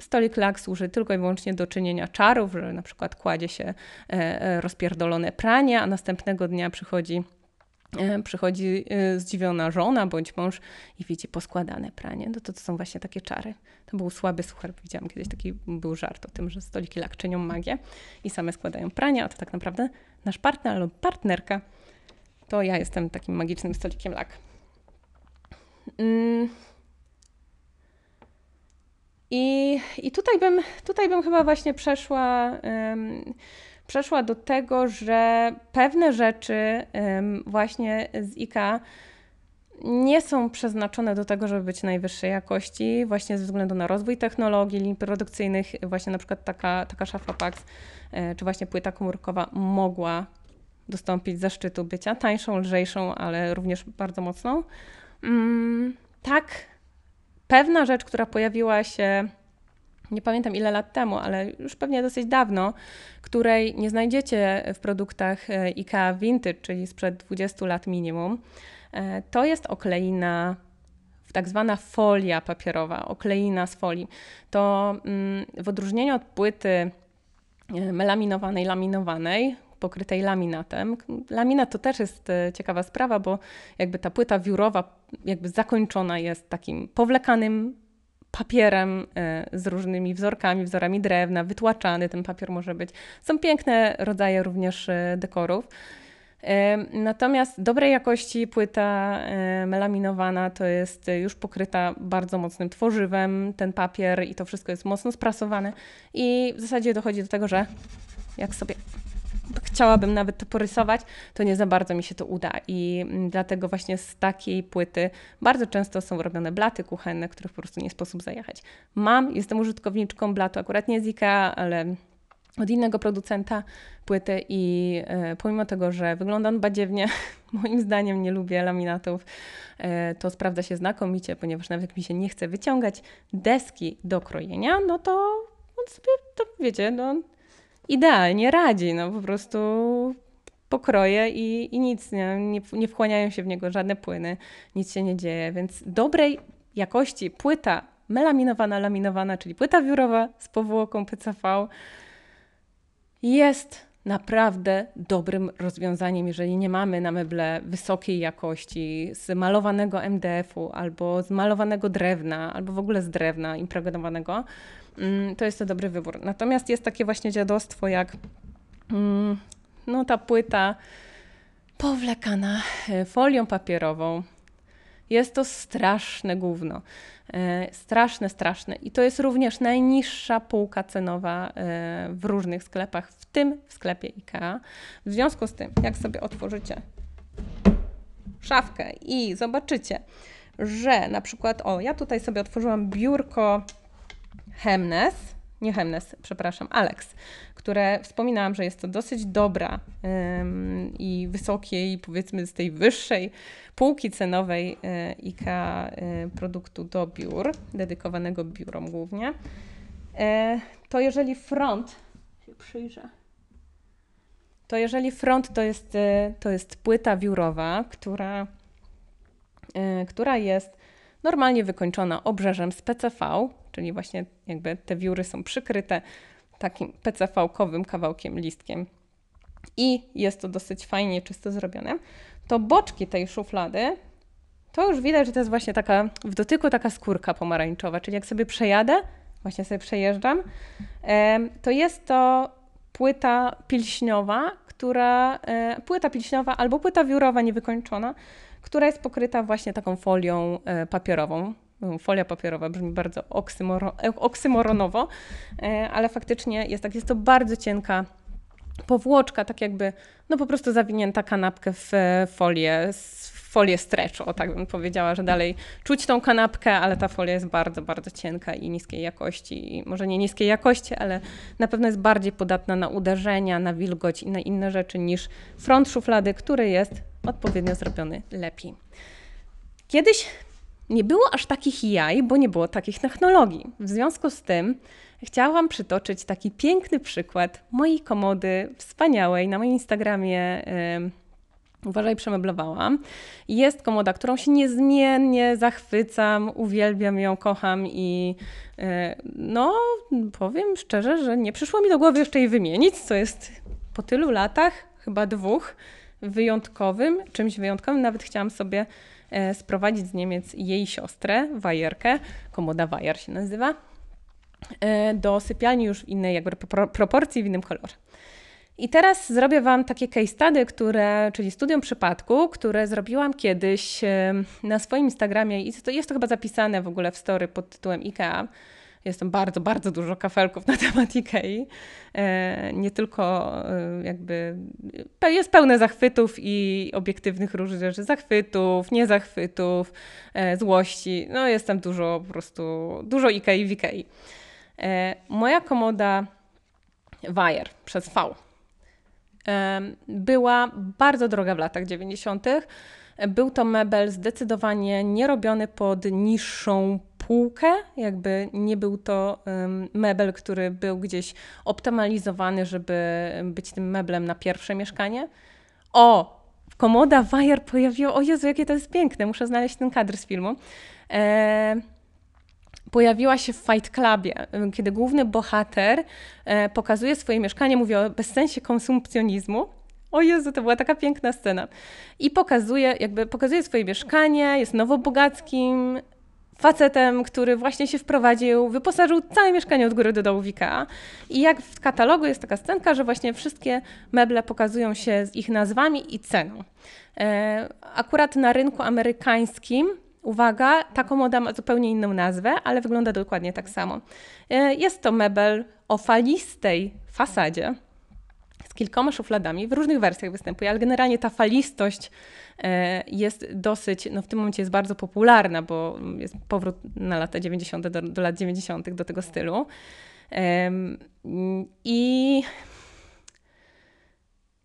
Stolik lak służy tylko i wyłącznie do czynienia czarów, że na przykład kładzie się rozpierdolone pranie, a następnego dnia przychodzi E, przychodzi e, zdziwiona żona bądź mąż i widzi poskładane pranie. No to, to są właśnie takie czary. To był słaby suchar. Widziałam kiedyś taki był żart o tym, że stoliki lak czynią magię i same składają prania, a to tak naprawdę nasz partner lub partnerka to ja jestem takim magicznym stolikiem lak. Mm. I, I tutaj bym, tutaj bym chyba właśnie przeszła um, przeszła do tego, że pewne rzeczy właśnie z IKA nie są przeznaczone do tego, żeby być najwyższej jakości, właśnie ze względu na rozwój technologii, linii produkcyjnych, właśnie na przykład taka, taka szafa PAX, e, czy właśnie płyta komórkowa mogła dostąpić zaszczytu bycia tańszą, lżejszą, ale również bardzo mocną. Mm, tak, pewna rzecz, która pojawiła się nie pamiętam ile lat temu, ale już pewnie dosyć dawno, której nie znajdziecie w produktach e, IKEA Vintage, czyli sprzed 20 lat minimum. E, to jest okleina tak zwana folia papierowa, okleina z folii. To mm, w odróżnieniu od płyty e, melaminowanej, laminowanej, pokrytej laminatem. Laminat to też jest ciekawa sprawa, bo jakby ta płyta wiórowa jakby zakończona jest takim powlekanym papierem e, z różnymi wzorkami, wzorami drewna, wytłaczany ten papier może być. Są piękne rodzaje również e, dekorów. E, natomiast dobrej jakości płyta melaminowana to jest już pokryta bardzo mocnym tworzywem, ten papier i to wszystko jest mocno sprasowane i w zasadzie dochodzi do tego, że jak sobie chciałabym nawet to porysować, to nie za bardzo mi się to uda. I mm, dlatego właśnie z takiej płyty bardzo często są robione blaty kuchenne, których po prostu nie sposób zajechać. Mam, jestem użytkowniczką blatu, akurat nie z IKEA, ale od innego producenta płyty i e, pomimo tego, że wygląda on badziewnie, *laughs* moim zdaniem nie lubię laminatów, e, to sprawdza się znakomicie, ponieważ nawet jak mi się nie chce wyciągać deski do krojenia, no to on sobie, to wiecie, no idealnie radzi. No po prostu pokroje i, i nic, nie, nie, nie wchłaniają się w niego żadne płyny, nic się nie dzieje, więc dobrej jakości płyta melaminowana, laminowana, czyli płyta wiórowa z powłoką PCV jest naprawdę dobrym rozwiązaniem, jeżeli nie mamy na meble wysokiej jakości, z malowanego MDF-u albo z malowanego drewna, albo w ogóle z drewna impregnowanego, to jest to dobry wybór. Natomiast jest takie właśnie dziadostwo jak mm, no, ta płyta powlekana e, folią papierową. Jest to straszne gówno. E, straszne, straszne. I to jest również najniższa półka cenowa e, w różnych sklepach, w tym w sklepie IKEA. W związku z tym, jak sobie otworzycie szafkę i zobaczycie, że na przykład, o, ja tutaj sobie otworzyłam biurko Hemnes, nie Hemnes, przepraszam, Alex, które wspominałam, że jest to dosyć dobra i wysokiej, powiedzmy z tej wyższej półki cenowej e, IKEA e, produktu do biur, dedykowanego biurom głównie, e, to jeżeli front, się przyjrzę, to jeżeli front to jest, to jest płyta wiórowa, która, która jest normalnie wykończona obrzeżem z PCV, czyli właśnie jakby te wióry są przykryte takim PCV-kowym kawałkiem listkiem. I jest to dosyć fajnie, czysto zrobione, to boczki tej szuflady, to już widać, że to jest właśnie taka w dotyku taka skórka pomarańczowa, czyli jak sobie przejadę, właśnie sobie przejeżdżam, to jest to płyta pilśniowa, która, e, płyta pilśniowa albo płyta wiórowa niewykończona, która jest pokryta właśnie taką folią e, papierową. Folia papierowa brzmi bardzo oksymoro, oksymoronowo, e, ale faktycznie jest tak, jest to bardzo cienka powłoczka, tak jakby no po prostu zawinięta kanapkę w folię, folię stretch, o tak bym powiedziała, że dalej czuć tą kanapkę, ale ta folia jest bardzo, bardzo cienka i niskiej jakości. Może nie niskiej jakości, ale na pewno jest bardziej podatna na uderzenia, na wilgoć i na inne rzeczy niż front szuflady, który jest odpowiednio zrobiony lepiej. Kiedyś nie było aż takich jaj, bo nie było takich technologii. W związku z tym chciałam przytoczyć taki piękny przykład mojej komody wspaniałej na moim Instagramie. Yy, uważaj, przemeblowałam. Jest komoda, którą się niezmiennie zachwycam, uwielbiam ją, kocham i yy, no, powiem szczerze, że nie przyszło mi do głowy jeszcze jej wymienić, co jest po tylu latach, chyba dwóch, wyjątkowym, czymś wyjątkowym. Nawet chciałam sobie e, sprowadzić z Niemiec jej siostrę, Wajerkę, komoda Wajer się nazywa, e, do sypialni już w innej jakby proporcji, w innym kolorze. I teraz zrobię Wam takie case study, które, czyli studium przypadku, które zrobiłam kiedyś e, na swoim Instagramie i jest to chyba zapisane w ogóle w story pod tytułem IKEA. Jest tam bardzo, bardzo dużo kafelków na *laughs* temat Ikei. E, nie tylko e, jakby jest pełne zachwytów i obiektywnych różnych rzeczy, zachwytów, niezachwytów, e, złości. No jest tam dużo po prostu, dużo Ikei w Ikei. Moja komoda Wire przez V była bardzo droga w latach 90. Był to mebel zdecydowanie nierobiony pod niższą półkę, jakby nie był to mebel, który był gdzieś optymalizowany, żeby być tym meblem na pierwsze mieszkanie. O, komoda Wire pojawiła, o Jezu, jakie to jest piękne, muszę znaleźć ten kadr z filmu. E, pojawiła się w Fight Clubie, kiedy główny bohater e, pokazuje swoje mieszkanie, mówi o bezsensie konsumpcjonizmu. O Jezu, to była taka piękna scena. I pokazuje, jakby pokazuje swoje mieszkanie, jest nowobogackim facetem, który właśnie się wprowadził, wyposażył całe mieszkanie od góry do dołu w IKEA. I jak w katalogu jest taka scenka, że właśnie wszystkie meble pokazują się z ich nazwami i ceną. E, akurat na rynku amerykańskim Uwaga, ta komoda ma zupełnie inną nazwę, ale wygląda dokładnie tak samo. E, jest to mebel o falistej fasadzie z kilkoma szufladami. W różnych wersjach występuje, ale generalnie ta falistość E, jest dosyć, no w tym momencie jest bardzo popularna, bo jest powrót na lata 90. do, do lat 90. do tego stylu. I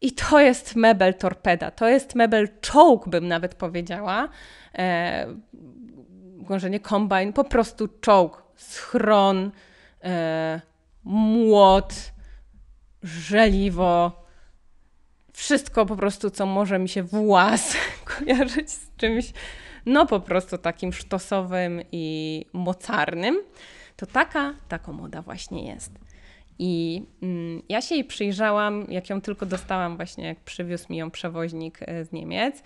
i to jest mebel torpeda, to jest mebel czołg, bym nawet powiedziała. E, może nie kombajn, po prostu czołg, schron, e, młot, żeliwo, wszystko po prostu, co może mi się włas *laughs* kojarzyć z czymś, no po prostu takim sztosowym i mocarnym, to taka ta komoda właśnie jest. I mm, ja się jej przyjrzałam, jak ją tylko dostałam, właśnie jak przywiózł mi ją przewoźnik e, z Niemiec.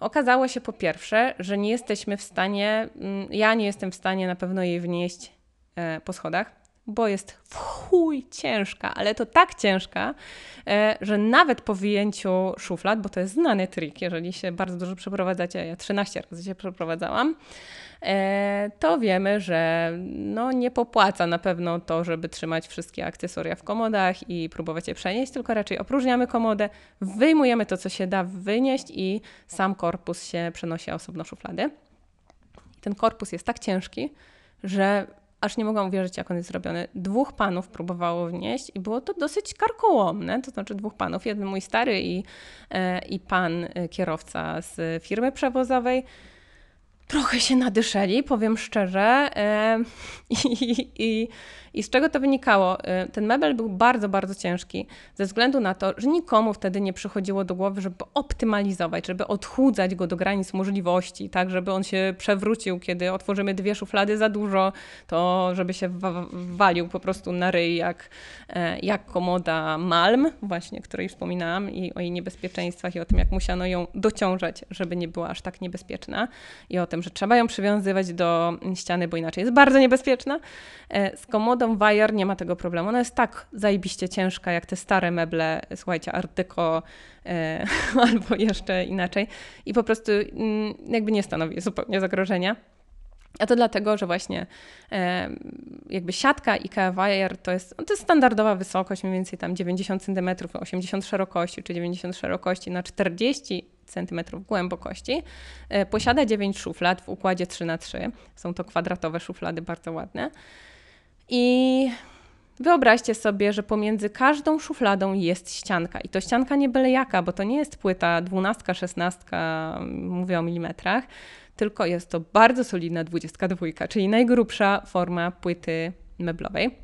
Okazało się po pierwsze, że nie jesteśmy w stanie, mm, ja nie jestem w stanie na pewno jej wnieść e, po schodach bo jest w chuj ciężka, ale to tak ciężka, e, że nawet po wyjęciu szuflad, bo to jest znany trik, jeżeli się bardzo dużo przeprowadzacie, ja 13 razy się przeprowadzałam, e, to wiemy, że no nie popłaca na pewno to, żeby trzymać wszystkie akcesoria w komodach i próbować je przenieść, tylko raczej opróżniamy komodę, wyjmujemy to, co się da wynieść i sam korpus się przenosi osobno szuflady. Ten korpus jest tak ciężki, że aż nie mogłam uwierzyć, jak on jest zrobiony. Dwóch panów próbowało wnieść i było to dosyć karkołomne, to znaczy dwóch panów, jeden mój stary i, e, i pan e, kierowca z firmy przewozowej trochę się nadyszeli, powiem szczerze. *laughs* I, i, I, z czego to wynikało? Ten mebel był bardzo, bardzo ciężki, ze względu na to, że nikomu wtedy nie przychodziło do głowy, żeby optymalizować, żeby odchudzać go do granic możliwości, tak, żeby on się przewrócił, kiedy otworzymy dwie szuflady za dużo, to żeby się walił po prostu na ryj, jak, e, jak komoda Malm, właśnie, której wspominałam, i o jej niebezpieczeństwach, i o tym, jak musiano ją dociążać, żeby nie była aż tak niebezpieczna, i o tym, że trzeba ją przywiązywać do ściany, bo inaczej jest bardzo niebezpieczna. E, z komodą Wire nie ma tego problemu. Ona jest tak zajebiście ciężka, jak te stare meble, słuchajcie, Art Deco e, *laughs* albo jeszcze inaczej. I po prostu mm, jakby nie stanowi zupełnie zagrożenia. A to dlatego, że właśnie e, jakby siatka IKEA Wire to jest, to jest standardowa wysokość, mniej więcej tam 90 cm, 80 szerokości, czy 90 szerokości na 40 cm głębokości. E, posiada 9 szuflad w układzie 3 na 3 Są to kwadratowe szuflady, bardzo ładne. I Wyobraźcie sobie, że pomiędzy każdą szufladą jest ścianka. I to ścianka nie byle jaka, bo to nie jest płyta 12, 16, mówię o milimetrach, tylko jest to bardzo solidna 22, czyli najgrubsza forma płyty meblowej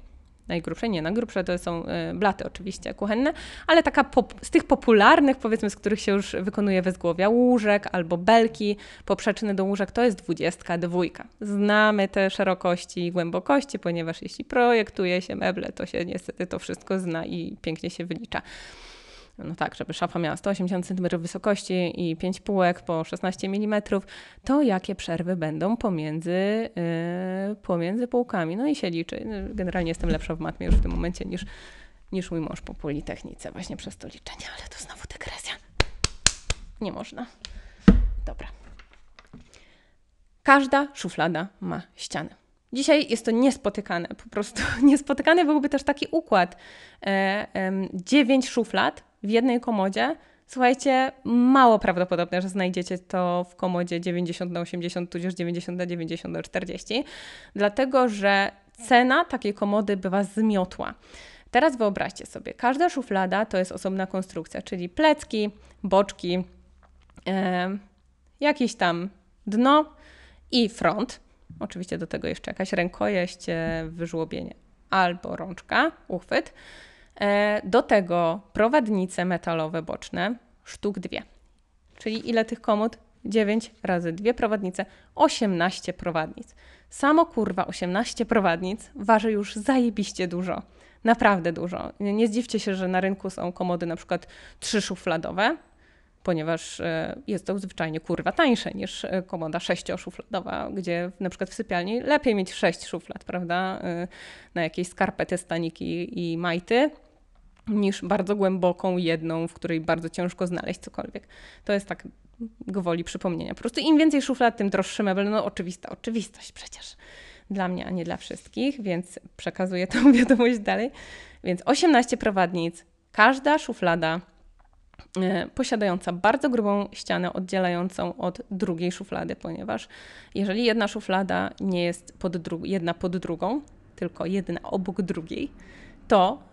najgrubsze, nie, najgrubsze to są y, blaty oczywiście kuchenne, ale taka z tych popularnych, powiedzmy, z których się już wykonuje wezgłowia, łóżek albo belki poprzeczne do łóżek, to jest dwudziestka dwójka. Znamy te szerokości i głębokości, ponieważ jeśli projektuje się meble, to się niestety to wszystko zna i pięknie się wylicza no tak, żeby szafa miała 180 cm wysokości i 5 półek po 16 mm, to jakie przerwy będą pomiędzy, yy, pomiędzy półkami. No i się liczy. Generalnie jestem lepsza w matmie już w tym momencie niż, niż mój mąż po Politechnice, właśnie przez to liczenie, ale to znowu dygresja. Nie można. Dobra. Każda szuflada ma ścianę. Dzisiaj jest to niespotykane, po prostu *laughs* niespotykany byłby też taki układ. E, dziewięć szuflad w jednej komodzie. Słuchajcie, mało prawdopodobne, że znajdziecie to w komodzie 90 na 80, tudzież 90 na 90 na 40, dlatego że cena takiej komody bywa zmiotła. Teraz wyobraźcie sobie, każda szuflada to jest osobna konstrukcja, czyli plecki, boczki, e, jakieś tam dno i front. Oczywiście do tego jeszcze jakaś rękojeść, e, wyżłobienie albo rączka, uchwyt. E, do tego prowadnice metalowe boczne, sztuk dwie. Czyli ile tych komód? 9 razy dwie prowadnice, 18 prowadnic. Samo kurwa 18 prowadnic waży już zajebiście dużo. Naprawdę dużo. Nie zdziwcie się, że na rynku są komody na przykład trzyszufladowe, ponieważ e, jest to zwyczajnie kurwa tańsze niż e, komoda sześcioszufladowa, gdzie na przykład w sypialni lepiej mieć sześć szuflad, prawda, na jakieś skarpety, staniki i majty, niż bardzo głęboką jedną, w której bardzo ciężko znaleźć cokolwiek. To jest tak gwoli przypomnienia. Po prostu im więcej szuflad, tym droższy mebel. No oczywista oczywistość przecież dla mnie, a nie dla wszystkich, więc przekazuję tę *laughs* wiadomość dalej. Więc 18 prowadnic, każda szuflada e, posiadająca bardzo grubą ścianę oddzielającą od drugiej szuflady, ponieważ jeżeli jedna szuflada nie jest pod jedna pod drugą, tylko jedna obok drugiej, to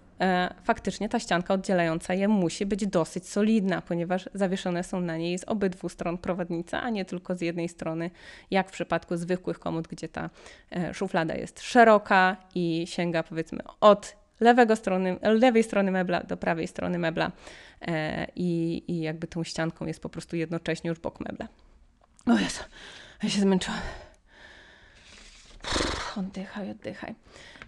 faktycznie ta ścianka oddzielająca je musi być dosyć solidna, ponieważ zawieszone są na niej z obydwu stron prowadnice, a nie tylko z jednej strony, jak w przypadku zwykłych komód, gdzie ta e, szuflada jest szeroka i sięga powiedzmy od lewego strony, lewej strony mebla do prawej strony mebla e, i, i jakby tą ścianką jest po prostu jednocześnie już bok mebla. O Jezu, ja się zmęczyłam. Oddychaj, oddychaj.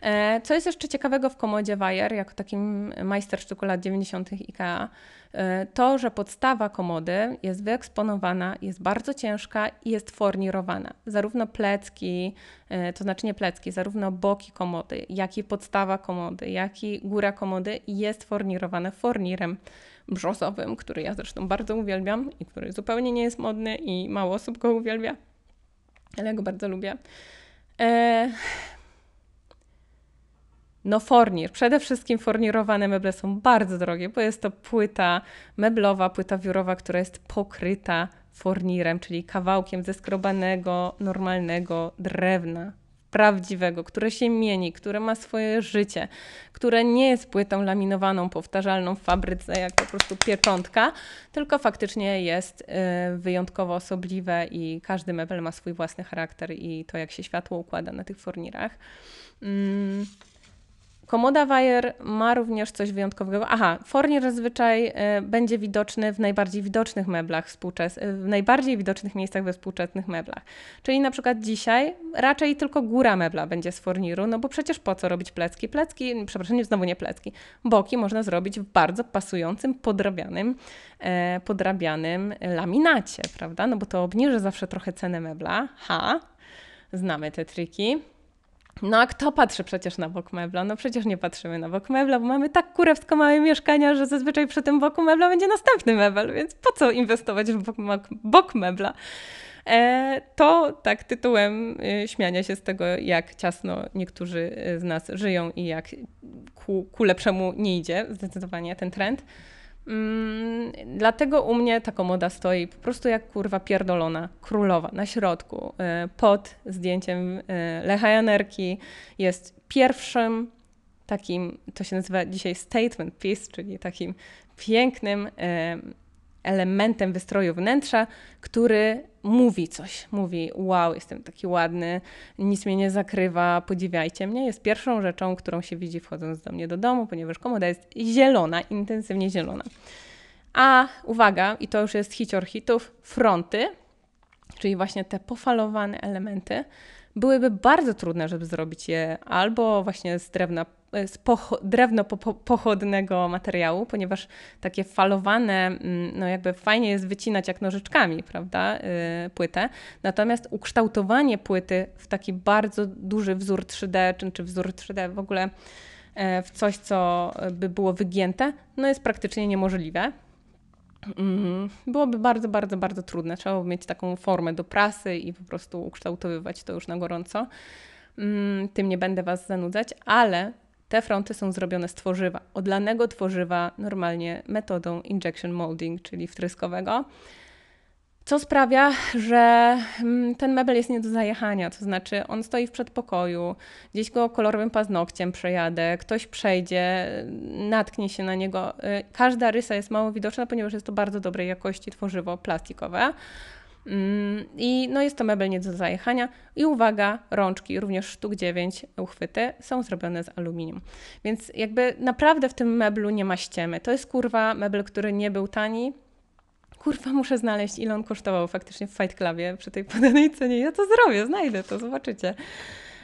E, co jest jeszcze ciekawego w komodzie Wire, jako takim majstersztyku lat 90. IKEA, e, to, że podstawa komody jest wyeksponowana, jest bardzo ciężka i jest fornirowana. Zarówno plecki, e, to znaczy nie plecki, zarówno boki komody, jak i podstawa komody, jak i góra komody jest fornirowane fornirem brzozowym, który ja zresztą bardzo uwielbiam i który zupełnie nie jest modny i mało osób go uwielbia, ale ja go bardzo lubię. No fornir. Przede wszystkim fornirowane meble są bardzo drogie, bo jest to płyta meblowa, płyta wiórowa, która jest pokryta fornirem, czyli kawałkiem zeskrobanego, normalnego drewna prawdziwego, które się mieni, które ma swoje życie, które nie jest płytą laminowaną, powtarzalną w fabryce, jak po prostu pieczątka, tylko faktycznie jest y, wyjątkowo osobliwe i każdy mebel ma swój własny charakter i to, jak się światło układa na tych fornirach. Mm. Komoda Wire ma również coś wyjątkowego. Aha, fornir zazwyczaj e, będzie widoczny w najbardziej widocznych meblach współczesnych, w najbardziej widocznych miejscach we współczesnych meblach. Czyli na przykład dzisiaj raczej tylko góra mebla będzie z forniru, no bo przecież po co robić plecki? Plecki, przepraszam, znowu nie plecki. Boki można zrobić w bardzo pasującym, podrabianym, e, podrabianym laminacie, prawda? No bo to obniży zawsze trochę cenę mebla. Ha, znamy te triki. No a kto patrzy przecież na bok mebla? No przecież nie patrzymy na bok mebla, bo mamy tak kurewsko małe mieszkania, że zazwyczaj przy tym boku mebla będzie następny mebel, więc po co inwestować w bok, bok mebla? E, to tak tytułem y, śmiania się z tego, jak ciasno niektórzy z nas żyją i jak ku, ku lepszemu nie idzie zdecydowanie ten trend. Mm, dlatego u mnie ta komoda stoi po prostu jak kurwa pierdolona, królowa na środku, y, pod zdjęciem y, Lecha Janerki. Jest pierwszym takim, to się nazywa dzisiaj statement piece, czyli takim pięknym elementem wystroju wnętrza, który mówi coś. Mówi: Wow, jestem taki ładny, nic mnie nie zakrywa, podziwiajcie mnie. Jest pierwszą rzeczą, którą się widzi wchodząc do mnie do domu, ponieważ komoda jest zielona, intensywnie zielona. A uwaga, i to już jest hicior hitów, fronty, czyli właśnie te pofalowane elementy, byłyby bardzo trudne, żeby zrobić je albo właśnie z drewna z drewno po pochodnego materiału, ponieważ takie falowane, mm, no jakby fajnie jest wycinać jak nożyczkami, prawda, yy, płytę. Natomiast ukształtowanie płyty w taki bardzo duży wzór 3D, czy, czy wzór 3D w ogóle yy, w coś, co by było wygięte, no jest praktycznie niemożliwe. Mm, byłoby bardzo, bardzo, bardzo trudne. Trzeba by mieć taką formę do prasy i po prostu ukształtowywać to już na gorąco. Mm, tym nie będę Was zanudzać, ale te fronty są zrobione z tworzywa, odlanego tworzywa, normalnie metodą injection molding, czyli wtryskowego. Co sprawia, że mm, ten mebel jest nie do zajechania, to znaczy on stoi w przedpokoju, gdzieś go kolorowym paznokciem przejadę, ktoś przejdzie, natknie się na niego. Y, każda rysa jest mało widoczna, ponieważ jest to bardzo dobrej jakości tworzywo plastikowe. Mm, I no jest to mebel nie do zajechania. I uwaga, rączki, również sztuk 9 uchwyty są zrobione z aluminium. Więc jakby naprawdę w tym meblu nie ma ściemy. To jest kurwa mebel, który nie był tani. Kurwa, muszę znaleźć, ile on kosztował faktycznie w Fight Clubie przy tej podanej cenie. Ja to zrobię, znajdę to, zobaczycie.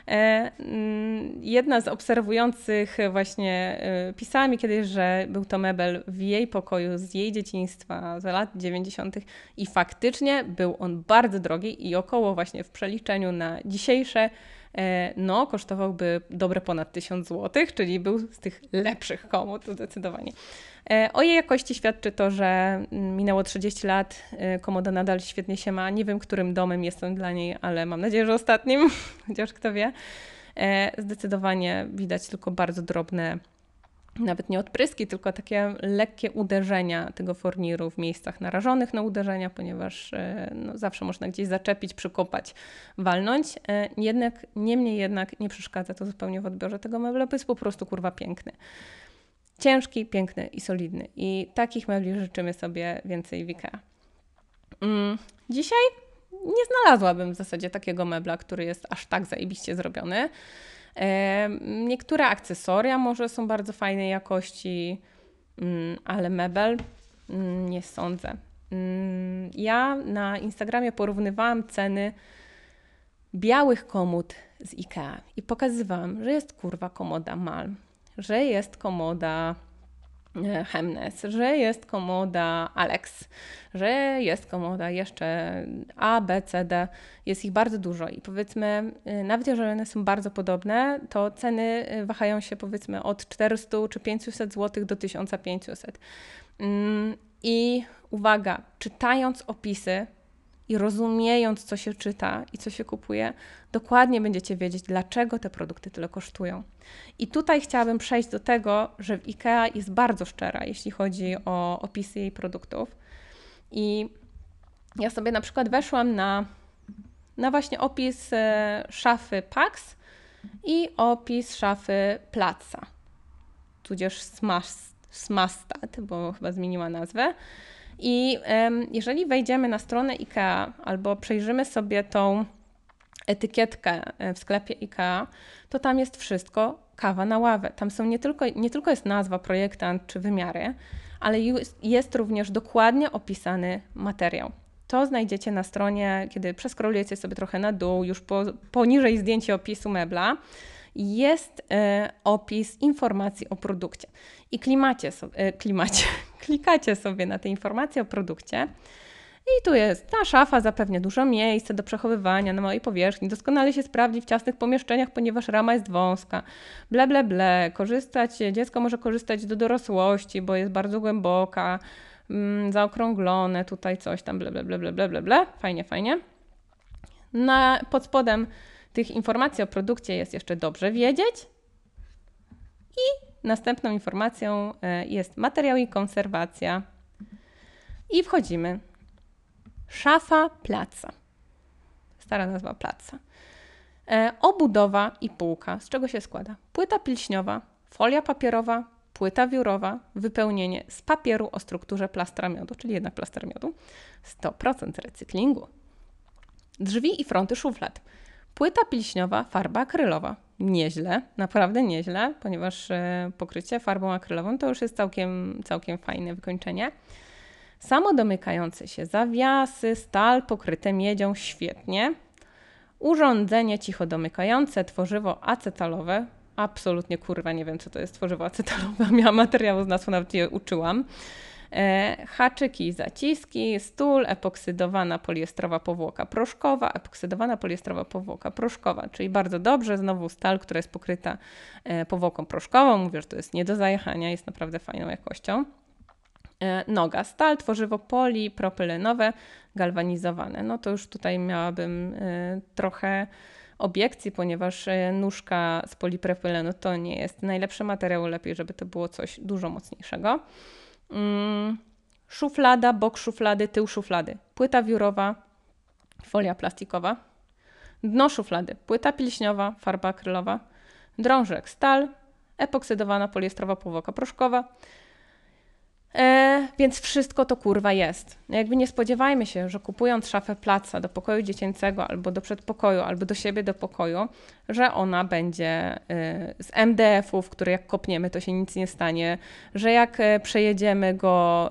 E, mm, jedna z obserwujących właśnie e, pisała mi kiedyś, że był to mebel w jej pokoju z jej dzieciństwa, z lat 90. i faktycznie był on bardzo drogi i około właśnie w przeliczeniu na dzisiejsze no, kosztowałby dobre ponad 1000 zł, czyli był z tych lepszych komód zdecydowanie. E, o jej jakości świadczy to, że minęło 30 lat, e, komoda nadal świetnie się ma. Nie wiem, którym domem jestem dla niej, ale mam nadzieję, że ostatnim, *laughs* chociaż kto wie. E, zdecydowanie widać tylko bardzo drobne nawet nie odpryski, tylko takie lekkie uderzenia tego forniru w miejscach narażonych na uderzenia, ponieważ no, zawsze można gdzieś zaczepić, przykopać, walnąć. Jednak, niemniej jednak nie przeszkadza to zupełnie w odbiorze tego mebla, bo jest po prostu kurwa piękny. Ciężki, piękny i solidny. I takich mebli życzymy sobie więcej w IKEA. Mm, dzisiaj nie znalazłabym w zasadzie takiego mebla, który jest aż tak zajebiście zrobiony. Niektóre akcesoria może są bardzo fajnej jakości, mm, ale mebel mm, nie sądzę. Mm, ja na Instagramie porównywałam ceny białych komód z IKEA i pokazywałam, że jest kurwa komoda Malm że jest komoda Hemnes, że jest komoda Alex, że jest komoda jeszcze A, B, C, D. Jest ich bardzo dużo i powiedzmy, e, nawet jeżeli one są bardzo podobne, to ceny e, wahają się powiedzmy od 400 czy 500 zł do 1500. Mm, I uwaga, czytając opisy, i rozumiejąc, co się czyta i co się kupuje, dokładnie będziecie wiedzieć, dlaczego te produkty tyle kosztują. I tutaj chciałabym przejść do tego, że IKEA jest bardzo szczera, jeśli chodzi o opisy jej produktów. I ja sobie na przykład weszłam na na właśnie opis e, szafy Pax i opis szafy Placa, tudzież Smastat, bo chyba zmieniła nazwę. I jeżeli wejdziemy na stronę IKEA albo przejrzymy sobie tą etykietkę e, w sklepie IKEA, to tam jest wszystko kawa na ławę. Tam są nie tylko, nie tylko jest nazwa, projektant czy wymiary, ale jest również dokładnie opisany materiał. To znajdziecie na stronie, kiedy przeskrolujecie sobie trochę na dół, już po, poniżej zdjęcia opisu mebla, jest e, opis informacji o produkcie. I klimacie, e, klimacie, klikacie sobie na te informacje o produkcie. I tu jest, ta szafa zapewnia dużo miejsca do przechowywania na małej powierzchni, doskonale się sprawdzi w ciasnych pomieszczeniach, ponieważ rama jest wąska. Ble, ble, ble. Korzystać, dziecko może korzystać do dorosłości, bo jest bardzo głęboka, mm, zaokrąglone, tutaj coś tam, ble, ble, ble, ble, ble, ble, ble. Fajnie, fajnie. Na, pod spodem tych informacji o produkcie jest jeszcze dobrze wiedzieć. I następną informacją e, jest materiał i konserwacja. I wchodzimy. Szafa placa. Stara nazwa placa. E, obudowa i półka. Z czego się składa? Płyta pilśniowa, folia papierowa, płyta wiórowa, wypełnienie z papieru o strukturze plastra miodu, czyli jednak plaster miodu. 100% recyklingu. Drzwi i fronty szuflad. Płyta pilśniowa, farba akrylowa. Nieźle, naprawdę nieźle, ponieważ e, pokrycie farbą akrylową to już jest całkiem, całkiem fajne wykończenie. Samodomykające się zawiasy, stal pokryte miedzią, świetnie. Urządzenie cicho domykające, tworzywo acetalowe. Absolutnie kurwa nie wiem, co to jest tworzywo acetalowe. Miałam materiału z nazwą, nawet je uczyłam. E, haczyki zaciski, stół, epoksydowana poliestrowa powłoka proszkowa, epoksydowana poliestrowa powłoka proszkowa, czyli bardzo dobrze, znowu stal, która jest pokryta e, powłoką proszkową, mówię, że to jest nie do zajechania, jest naprawdę fajną jakością. E, noga, stal, tworzywo polipropylenowe, galwanizowane. No to już tutaj miałabym trochę obiekcji, ponieważ nóżka z polipropylenu to nie jest najlepszy materiał, lepiej, żeby to było coś dużo mocniejszego. Mm, szuflada, bok szuflady, tył szuflady, płyta wiórowa, folia plastikowa, dno szuflady, płyta pilśniowa, farba akrylowa, drążek, stal, epoksydowana poliestrowa powłoka proszkowa, E, więc wszystko to kurwa jest. Jakby nie spodziewajmy się, że kupując szafę placa do pokoju dziecięcego albo do przedpokoju, albo do siebie do pokoju, że ona będzie e, z MDF-ów, które jak kopniemy, to się nic nie stanie, że jak e, przejedziemy go,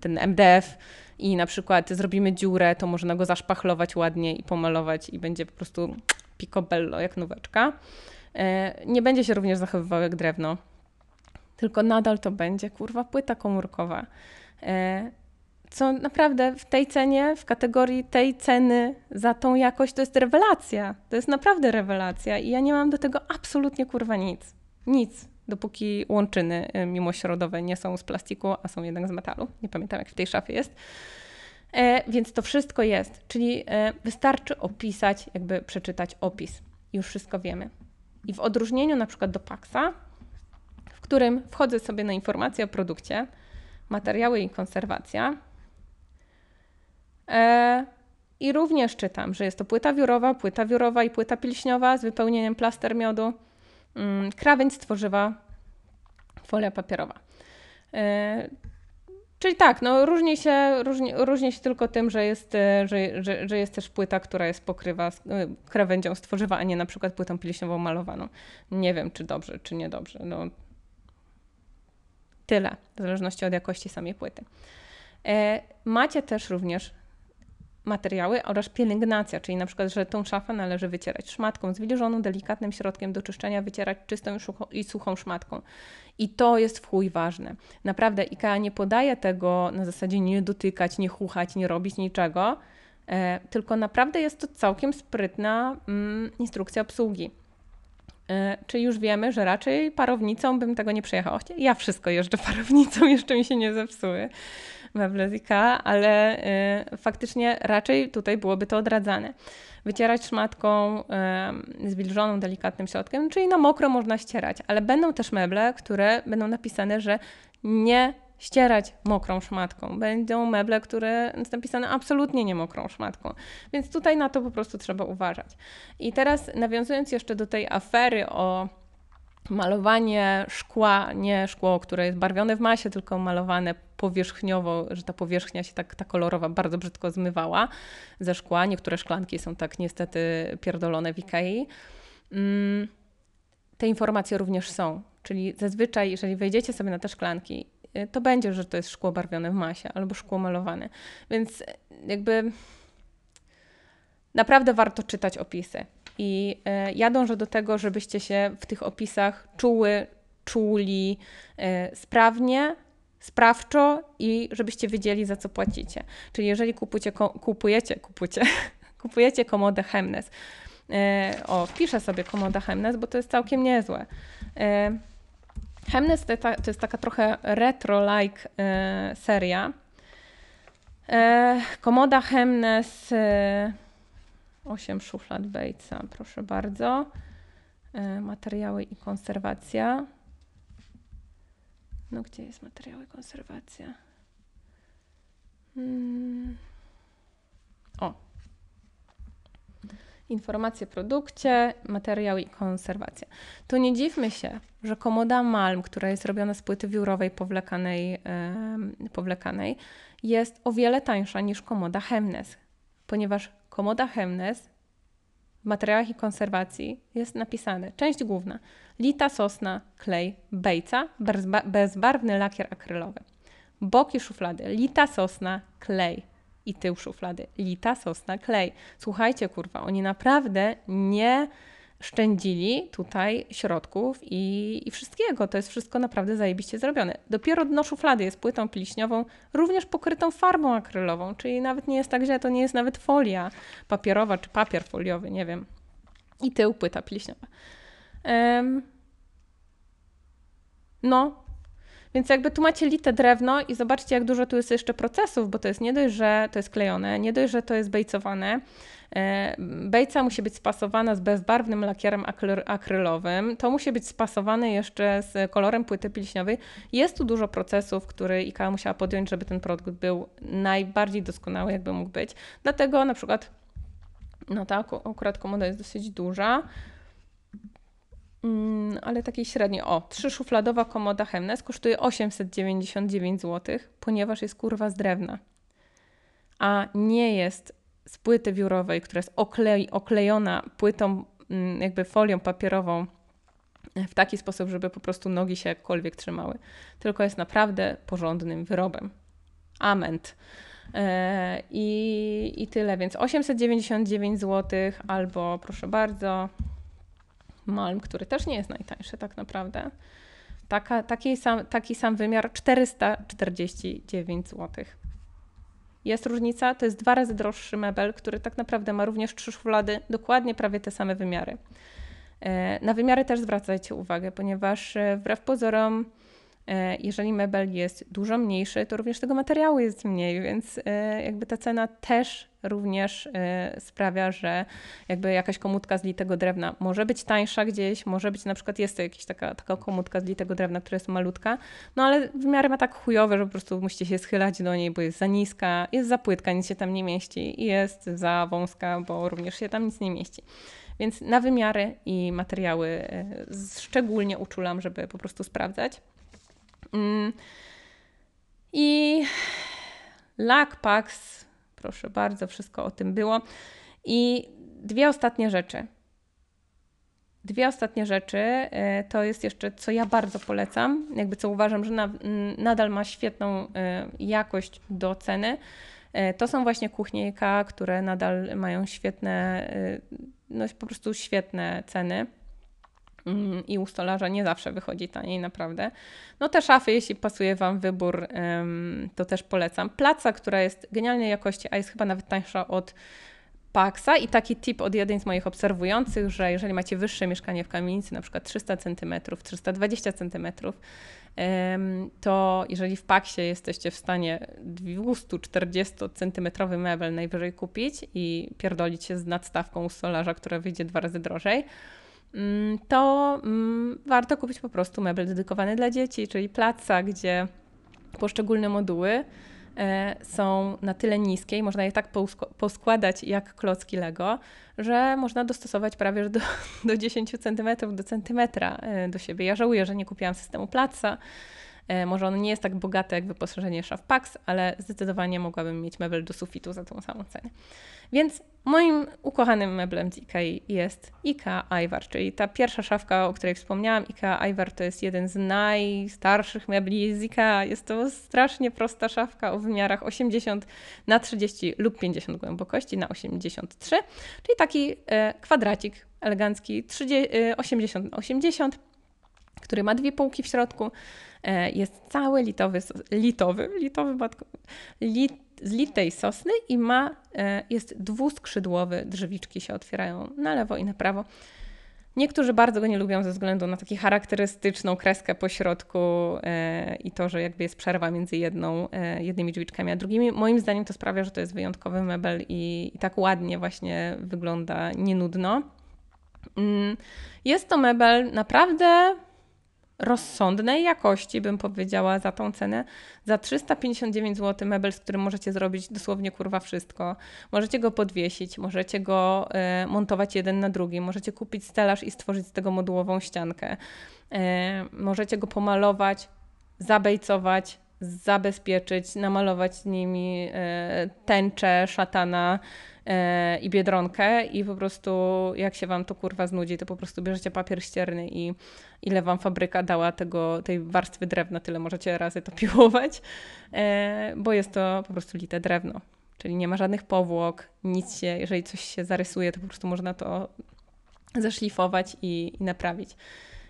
ten MDF, i na przykład zrobimy dziurę, to można go zaszpachlować ładnie i pomalować i będzie po prostu picobello, jak nóweczka. Nie będzie się również zachowywał jak drewno tylko nadal to będzie kurwa płyta komórkowa. E, co naprawdę w tej cenie, w kategorii tej ceny za tą jakość, to jest rewelacja. To jest naprawdę rewelacja i ja nie mam do tego absolutnie kurwa nic. Nic, dopóki łączyny e, mimośrodowe nie są z plastiku, a są jednak z metalu. Nie pamiętam, jak w tej szafie jest. E, więc to wszystko jest, czyli e, wystarczy opisać, jakby przeczytać opis. Już wszystko wiemy. I w odróżnieniu na przykład do Paxa, którym wchodzę sobie na informacje o produkcie, materiały i konserwacja. E, I również czytam, że jest to płyta wiórowa, płyta wiórowa i płyta pilśniowa z wypełnieniem plaster miodu, mm, krawędź tworzywa, folia papierowa. E, czyli tak, no różni się, różni, różni się tylko tym, że jest, e, że, że, że jest też płyta, która jest pokrywa z, krawędzią z tworzywa, a nie na przykład płytą pilśniową malowaną. Nie wiem, czy dobrze, czy niedobrze. No, Tyle, w zależności od jakości samej płyty. E, macie też również materiały oraz pielęgnacja, czyli na przykład, że tą szafę należy wycierać szmatką zwilżoną, delikatnym środkiem do czyszczenia, wycierać czystą i suchą szmatką. I to jest w chuj ważne. Naprawdę IKEA nie podaje tego na zasadzie nie dotykać, nie chuchać, nie robić niczego, e, tylko naprawdę jest to całkiem sprytna mm, instrukcja obsługi. E, czy już wiemy, że raczej parownicą bym tego nie przejechała. Ja wszystko jeżdżę *laughs* parownicą, jeszcze mi się nie zepsuły IKEA, ale y, faktycznie raczej tutaj byłoby to odradzane. Wycierać szmatką y, zwilżoną, delikatnym środkiem, czyli na mokro można ścierać, ale będą też meble, które będą napisane, że nie ścierać mokrą szmatką. Będą meble, które jest napisane absolutnie nie mokrą szmatką. Więc tutaj na to po prostu trzeba uważać. I teraz nawiązując jeszcze do tej afery o malowanie szkła, nie szkło, które jest barwione w masie, tylko malowane powierzchniowo, że ta powierzchnia się tak, ta kolorowa bardzo brzydko zmywała ze szkła. Niektóre szklanki są tak niestety pierdolone w Ikei. Mm, te informacje również są. Czyli zazwyczaj, jeżeli wejdziecie sobie na te szklanki, to będzie, że to jest szkło barwione w masie albo szkło malowane. Więc jakby naprawdę warto czytać opisy. I y, ja dążę do tego, żebyście się w tych opisach czuły, czuli y, sprawnie, sprawczo i żebyście wiedzieli, za co płacicie. Czyli jeżeli kupujecie, kupujecie, kupujecie, *laughs* kupujecie komodę Hemnes, o, wpiszę sobie komoda Hemnes, bo to jest całkiem niezłe. Hemnes to, to jest taka trochę retro-like e, seria. E, komoda Hemnes, e, 8 szuflad Batesa, proszę bardzo. E, materiały i konserwacja. No gdzie jest materiały i konserwacja? Hmm. O, informacje o produkcie, materiały i konserwacja. To nie dziwmy się, że komoda Malm, która jest robiona z płyty wiórowej powlekanej, yy, powlekanej jest o wiele tańsza niż komoda Hemnes, ponieważ komoda Hemnes w materiałach i konserwacji jest napisane część główna lita sosna, klej, bejca, bezbarwny lakier akrylowy. Boki szuflady, lita sosna, klej, i tył szuflady. Lita, sosna, klej. Słuchajcie, kurwa, oni naprawdę nie szczędzili tutaj środków i, i, wszystkiego. To jest wszystko naprawdę zajebiście zrobione. Dopiero dno szuflady jest płytą pliśniową, również pokrytą farbą akrylową, czyli nawet nie jest tak źle, to nie jest nawet folia papierowa czy papier foliowy, nie wiem. I tył płyta pliśniowa. Um, no, więc jakby tu macie lite drewno i zobaczcie, jak dużo tu jest jeszcze procesów, bo to jest nie dość, że to jest klejone, nie dość, że to jest bejcowane. E, bejca musi być spasowana z bezbarwnym lakierem akrylowym. To musi być spasowane jeszcze z kolorem płyty pilśniowej. Jest tu dużo procesów, które IKEA musiała podjąć, żeby ten produkt był najbardziej doskonały, jakby mógł być. Dlatego na przykład, no ta akurat komoda jest dosyć duża. Mm, ale takiej średniej. O, trzyszufladowa komoda Hemnes kosztuje 899 zł, ponieważ jest kurwa z drewna. A nie jest z płyty wiórowej, która jest oklej, oklejona płytą, mm, jakby folią papierową w taki sposób, żeby po prostu nogi się jakkolwiek trzymały. Tylko jest naprawdę porządnym wyrobem. Ament. E, I, I tyle, więc 899 zł albo proszę bardzo, Malm, który też nie jest najtańszy tak naprawdę. Taka, taki, sam, taki sam wymiar 449 zł. Jest różnica, to jest dwa razy droższy mebel, który tak naprawdę ma również trzy szuflady, dokładnie prawie te same wymiary. E, na wymiary też zwracajcie uwagę, ponieważ e, wbrew pozorom jeżeli mebel jest dużo mniejszy, to również tego materiału jest mniej, więc e, jakby ta cena też również e, sprawia, że jakby jakaś komutka z litego drewna może być tańsza gdzieś, może być na przykład jest to jakaś taka, taka komutka z litego drewna, która jest malutka, no ale w miarę ma tak chujowe, że po prostu musicie się schylać do niej, bo jest za niska, jest za płytka, nic się tam nie mieści i jest za wąska, bo również się tam nic nie mieści. Więc na wymiary i materiały szczególnie uczulam, żeby po prostu sprawdzać. Mm. I Lakpax, proszę bardzo, wszystko o tym było. I dwie ostatnie rzeczy. Dwie ostatnie rzeczy e, to jest jeszcze, co ja bardzo polecam, jakby co uważam, że na, nadal ma świetną e, jakość do ceny. E, to są właśnie kuchniejka, które nadal mają świetne, no po prostu świetne ceny. Mm, i u stolarza nie zawsze wychodzi taniej, naprawdę. No te szafy, jeśli pasuje Wam wybór, to też polecam. Placa, która jest genialnej jakości, a jest chyba nawet tańsza od Paxa i taki tip od jednej z moich obserwujących, że jeżeli macie wyższe mieszkanie w kamienicy, na przykład 300 cm, 320 cm, to jeżeli w Paxie jesteście w stanie 240 cm mebel najwyżej kupić i pierdolić się z nadstawką u która wyjdzie dwa razy drożej, to mm, warto kupić po prostu mebel dedykowany dla dzieci, czyli placa, gdzie poszczególne moduły e, są na tyle niskie i można je tak poskładać jak klocki Lego, że można dostosować prawie do, *laughs* do 10 cm do centymetra e, do siebie. Ja żałuję, że nie kupiłam systemu Platza, E, może on nie jest tak bogaty jak wyposażenie szaf Pax, ale zdecydowanie mogłabym mieć mebel do sufitu za tą samą cenę. Więc moim ukochanym meblem z IKEA jest IKEA Ivar, czyli ta pierwsza szafka, o której wspomniałam. IKEA Ivar to jest jeden z najstarszych mebli z IKEA. Jest to strasznie prosta szafka o wymiarach 80 na 30 lub 50 głębokości na 83, czyli taki e, kwadracik elegancki 30, 80 na 80 który ma dwie półki w środku. E, jest cały litowy, litowy, litowy matko, lit, z litej sosny i ma, e, jest dwuskrzydłowy, drzewiczki się otwierają na lewo i na prawo. Niektórzy bardzo go nie lubią ze względu na taką charakterystyczną kreskę po środku e, i to, że jakby jest przerwa między jedną, jednymi drzwiczkami a drugimi. Moim zdaniem to sprawia, że to jest wyjątkowy mebel i, i tak ładnie właśnie wygląda, nie nudno. Mm, jest to mebel naprawdę rozsądnej jakości, bym powiedziała, za tą cenę. Za 359 zł mebel, z którym możecie zrobić dosłownie kurwa wszystko. Możecie go podwiesić, możecie go e, montować jeden na drugi, możecie kupić stelaż i stworzyć z tego modułową ściankę. E, możecie go pomalować, zabejcować, zabezpieczyć, namalować nimi e, tęczę, szatana, E, i biedronkę i po prostu jak się wam to kurwa znudzi, to po prostu bierzecie papier ścierny i ile wam fabryka dała tego, tej warstwy drewna, tyle możecie razy to piłować, e, bo jest to po prostu lite drewno. Czyli nie ma żadnych powłok, nic się, jeżeli coś się zarysuje, to po prostu można to zaszlifować i, i naprawić.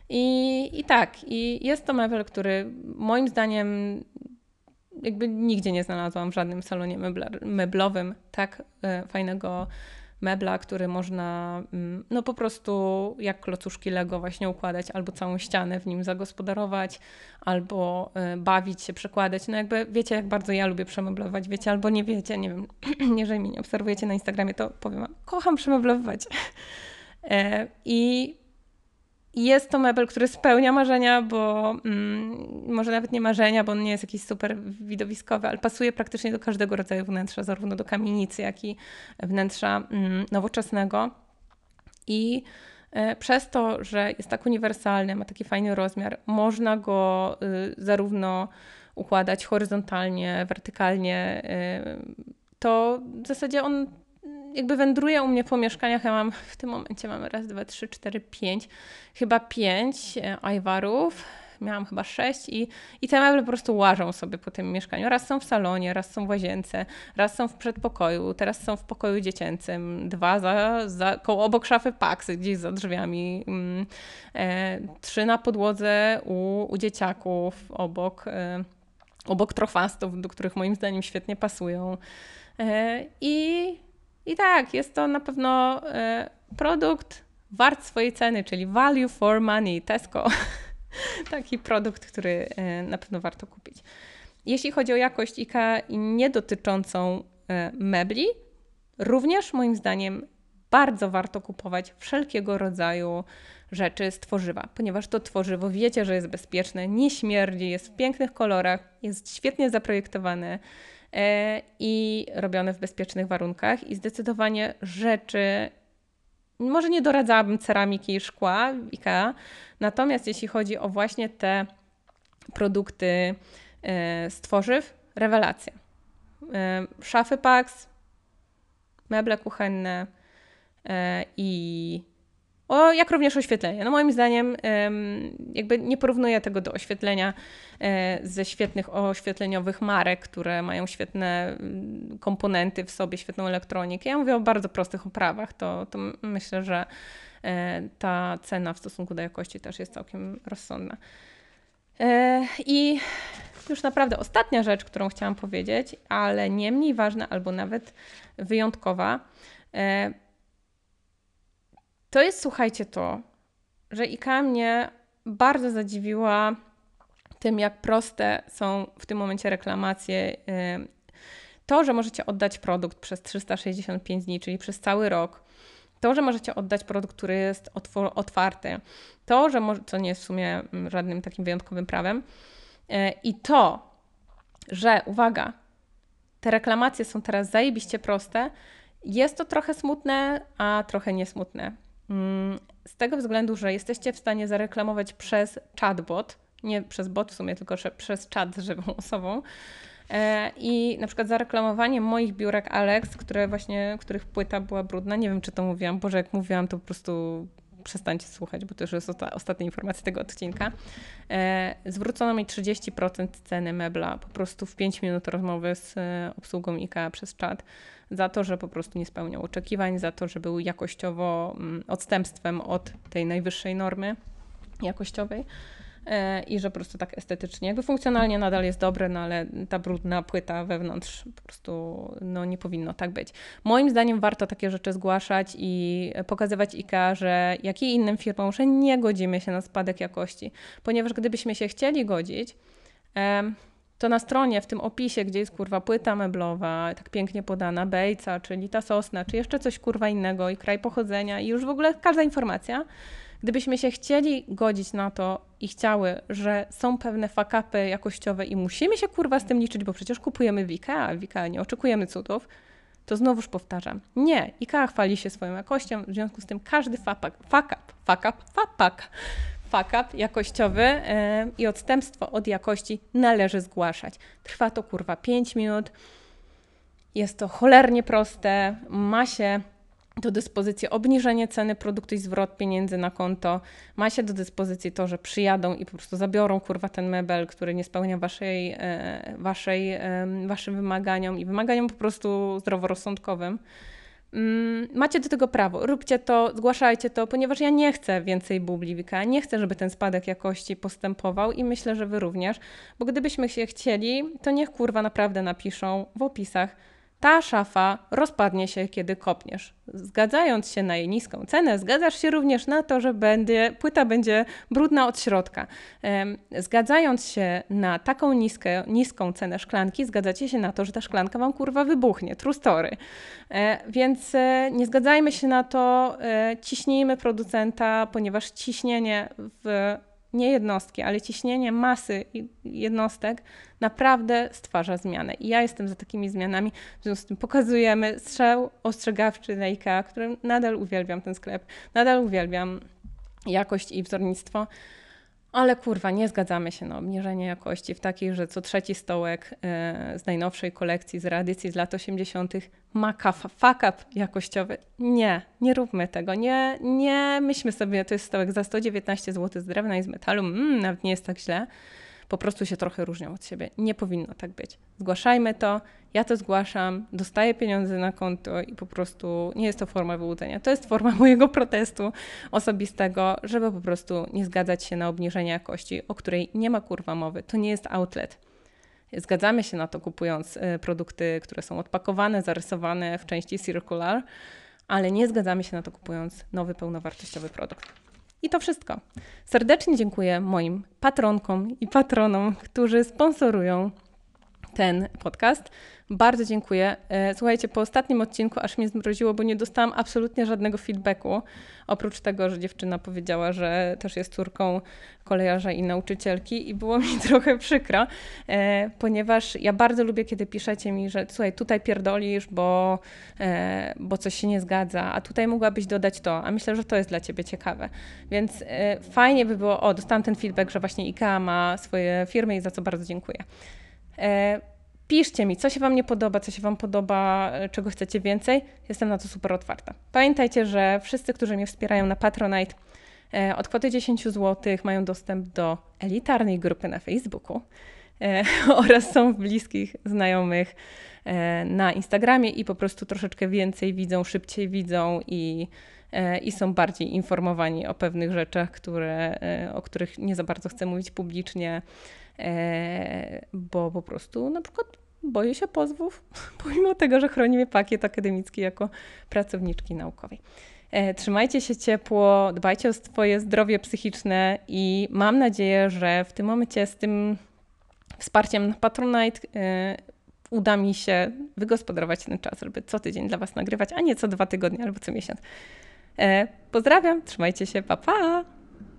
I, I tak, i jest to mebel, który moim zdaniem jakby nigdzie nie znalazłam w żadnym salonie meblowym tak e, fajnego mebla, który można mm, no po prostu jak klocuszki Lego właśnie układać, albo całą ścianę w nim zagospodarować, albo e, bawić się, przekładać. No jakby wiecie, jak bardzo ja lubię przemeblować, wiecie, albo nie wiecie, nie wiem, *clears throat* jeżeli mnie nie obserwujecie na Instagramie, to powiem kocham przemeblować. *laughs* E, I jest to mebel, który spełnia marzenia, bo mm, może nawet nie marzenia, bo on nie jest jakiś super widowiskowy, ale pasuje praktycznie do każdego rodzaju wnętrza, zarówno do kamienicy, jak i wnętrza mm, nowoczesnego. I e, przez to, że jest tak uniwersalny, ma taki fajny rozmiar, można go y, zarówno układać horyzontalnie, wertykalnie, y, to w zasadzie on jakby wędruje u mnie po mieszkaniach. Ja mam w tym momencie mamy raz, dwa, trzy, cztery, pięć, chyba pięć ajwarów. Miałam chyba sześć i, i te meble po prostu łażą sobie po tym mieszkaniu. Raz są w salonie, raz są w łazience, raz są w przedpokoju, teraz są w pokoju dziecięcym, dwa za, za koło, obok szafy paksy, gdzieś za drzwiami, mm, e, trzy na podłodze u, u dzieciaków, obok, e, obok trofastów, do których moim zdaniem świetnie pasują. E, I i tak, jest to na pewno e, produkt wart swojej ceny, czyli value for money, Tesco. *laughs* Taki produkt, który e, na pewno warto kupić. Jeśli chodzi o jakość IKEA nie dotyczącą e, mebli, również moim zdaniem bardzo warto kupować wszelkiego rodzaju rzeczy z tworzywa, ponieważ to tworzywo wiecie, że jest bezpieczne, nie śmierdzi, jest w pięknych kolorach, jest świetnie zaprojektowane i robione w bezpiecznych warunkach i zdecydowanie rzeczy, może nie doradzałabym ceramiki i szkła IKEA, natomiast jeśli chodzi o właśnie te produkty e, z tworzyw, rewelacja. E, szafy Pax, meble kuchenne i o, jak również oświetlenie. No moim zdaniem jakby nie porównuję tego do oświetlenia e, ze świetnych oświetleniowych marek, które mają świetne mm, komponenty w sobie, świetną elektronikę. Ja mówię o bardzo prostych oprawach, to, to myślę, że e, ta cena w stosunku do jakości też jest całkiem rozsądna. E, I już naprawdę ostatnia rzecz, którą chciałam powiedzieć, ale nie mniej ważna albo nawet wyjątkowa to jest, słuchajcie, to, że IKEA mnie bardzo zadziwiła tym, jak proste są w tym momencie reklamacje. To, że możecie oddać produkt przez 365 dni, czyli przez cały rok, to, że możecie oddać produkt, który jest otwarty, to, że może, co nie jest w sumie mm, żadnym takim wyjątkowym prawem, e, i to, że uwaga, te reklamacje są teraz zajebiście proste. Jest to trochę smutne, a trochę niesmutne. Mm, z tego względu, że jesteście w stanie zareklamować przez chatbot, nie przez bot w sumie, tylko przez chat żywą osobą. E, I na przykład zareklamowanie moich biurek Alex, które właśnie, których płyta była brudna. Nie wiem, czy to mówiłam. Boże, jak mówiłam, to po prostu przestańcie słuchać, bo to już jest ostatnia informacja tego odcinka. E, zwrócono mi 30% ceny mebla po prostu w 5 minut rozmowy z e, obsługą IKEA przez czat za to, że po prostu nie spełniał oczekiwań, za to, że był jakościowo mm, odstępstwem od tej najwyższej normy jakościowej. E, i że po prostu tak estetycznie, jakby funkcjonalnie nadal jest dobre, no ale ta brudna płyta wewnątrz po prostu no, nie powinno tak być. Moim zdaniem warto takie rzeczy zgłaszać i pokazywać IKEA, że jak i innym firmom, że nie godzimy się na spadek jakości, ponieważ gdybyśmy się chcieli godzić, to na stronie, w tym opisie, gdzie jest kurwa płyta meblowa, tak pięknie podana, bejca, czyli ta sosna, czy jeszcze coś kurwa innego i kraj pochodzenia i już w ogóle każda informacja, Gdybyśmy się chcieli godzić na to i chciały, że są pewne fakapy jakościowe i musimy się kurwa z tym liczyć, bo przecież kupujemy w IKEA, w IKEA nie oczekujemy cudów, to znowuż powtarzam, nie, IKEA chwali się swoją jakością, w związku z tym każdy fakap, fakap, fakap, fapak, fakap jakościowy yy, i odstępstwo od jakości należy zgłaszać. Trwa to kurwa 5 minut, jest to cholernie proste, ma się do dyspozycji obniżenie ceny produktu i zwrot pieniędzy na konto. Ma się do dyspozycji to, że przyjadą i po prostu zabiorą kurwa ten mebel, który nie spełnia waszej, e, waszej, waszym wymaganiom i wymaganiom po prostu zdroworozsądkowym. Mm, macie do tego prawo, róbcie to, zgłaszajcie to, ponieważ ja nie chcę więcej bubli wika, nie chcę, żeby ten spadek jakości postępował i myślę, że wy również, bo gdybyśmy się chcieli, to niech kurwa naprawdę napiszą w opisach, ta szafa rozpadnie się, kiedy kopniesz. Zgadzając się na jej niską cenę, zgadzasz się również na to, że będzie, płyta będzie brudna od środka. Zgadzając się na taką niskę, niską cenę szklanki, zgadzacie się na to, że ta szklanka wam kurwa wybuchnie. True story. E, więc e, nie zgadzajmy się na to, e, ciśnijmy producenta, ponieważ ciśnienie w nie jednostki, ale ciśnienie masy jednostek naprawdę stwarza zmianę. I ja jestem za takimi zmianami. W związku z tym pokazujemy strzał ostrzegawczy na IKEA, którym nadal uwielbiam ten sklep, nadal uwielbiam jakość i wzornictwo. Ale kurwa, nie zgadzamy się na obniżenie jakości w takiej, że co trzeci stołek e, z najnowszej kolekcji, z reedycji z lat 80. ma fuck up jakościowy. Nie, nie róbmy tego. Nie, nie myślmy sobie, to jest stołek za 119 zł z drewna i z metalu, mm, nawet nie jest tak źle po prostu się trochę różnią od siebie. Nie powinno tak być. Zgłaszajmy to, ja to zgłaszam, dostaję pieniądze na konto i po prostu nie jest to forma wyłudzenia. To jest forma *laughs* mojego protestu osobistego, żeby po prostu nie zgadzać się na obniżenie jakości, o której nie ma kurwa mowy. To nie jest outlet. Zgadzamy się na to kupując y, produkty, które są odpakowane, zarysowane w części circular, ale nie zgadzamy się na to kupując nowy, pełnowartościowy produkt. I to wszystko. Serdecznie dziękuję moim patronkom i patronom, którzy sponsorują ten podcast. Bardzo dziękuję. E, słuchajcie, po ostatnim odcinku aż mnie zmroziło, bo nie dostałam absolutnie żadnego feedbacku. Oprócz tego, że dziewczyna powiedziała, że też jest córką kolejarza i nauczycielki i było mi *laughs* trochę przykro, e, ponieważ ja bardzo lubię, kiedy piszecie mi, że słuchaj, tutaj pierdolisz, bo, e, bo coś się nie zgadza, a tutaj mogłabyś dodać to, a myślę, że to jest dla ciebie ciekawe. Więc fajnie by było, o, dostałam ten feedback, że właśnie IKEA ma swoje firmy i za co bardzo dziękuję. E, piszcie mi, co się Wam nie podoba, co się Wam podoba, e, czego chcecie więcej. Jestem na to super otwarta. Pamiętajcie, że wszyscy, którzy mnie wspierają na Patronite, e, od kwoty 10 zł mają dostęp do elitarnej grupy na Facebooku *laughs* oraz są w bliskich znajomych na Instagramie i po prostu troszeczkę więcej widzą, szybciej widzą i, i są bardziej informowani o pewnych rzeczach, które, o których nie za bardzo chcę mówić publicznie bo po prostu na przykład boję się pozwów, *laughs* pomimo tego, że chroni mnie pakiet akademicki jako pracowniczki naukowej. E, trzymajcie się ciepło, dbajcie o swoje zdrowie psychiczne i mam nadzieję, że w tym momencie z tym wsparciem na Patronite e, uda mi się wygospodarować ten czas, żeby co tydzień dla Was nagrywać, a nie co dwa tygodnie albo co miesiąc. Pozdrawiam, trzymajcie się, pa pa!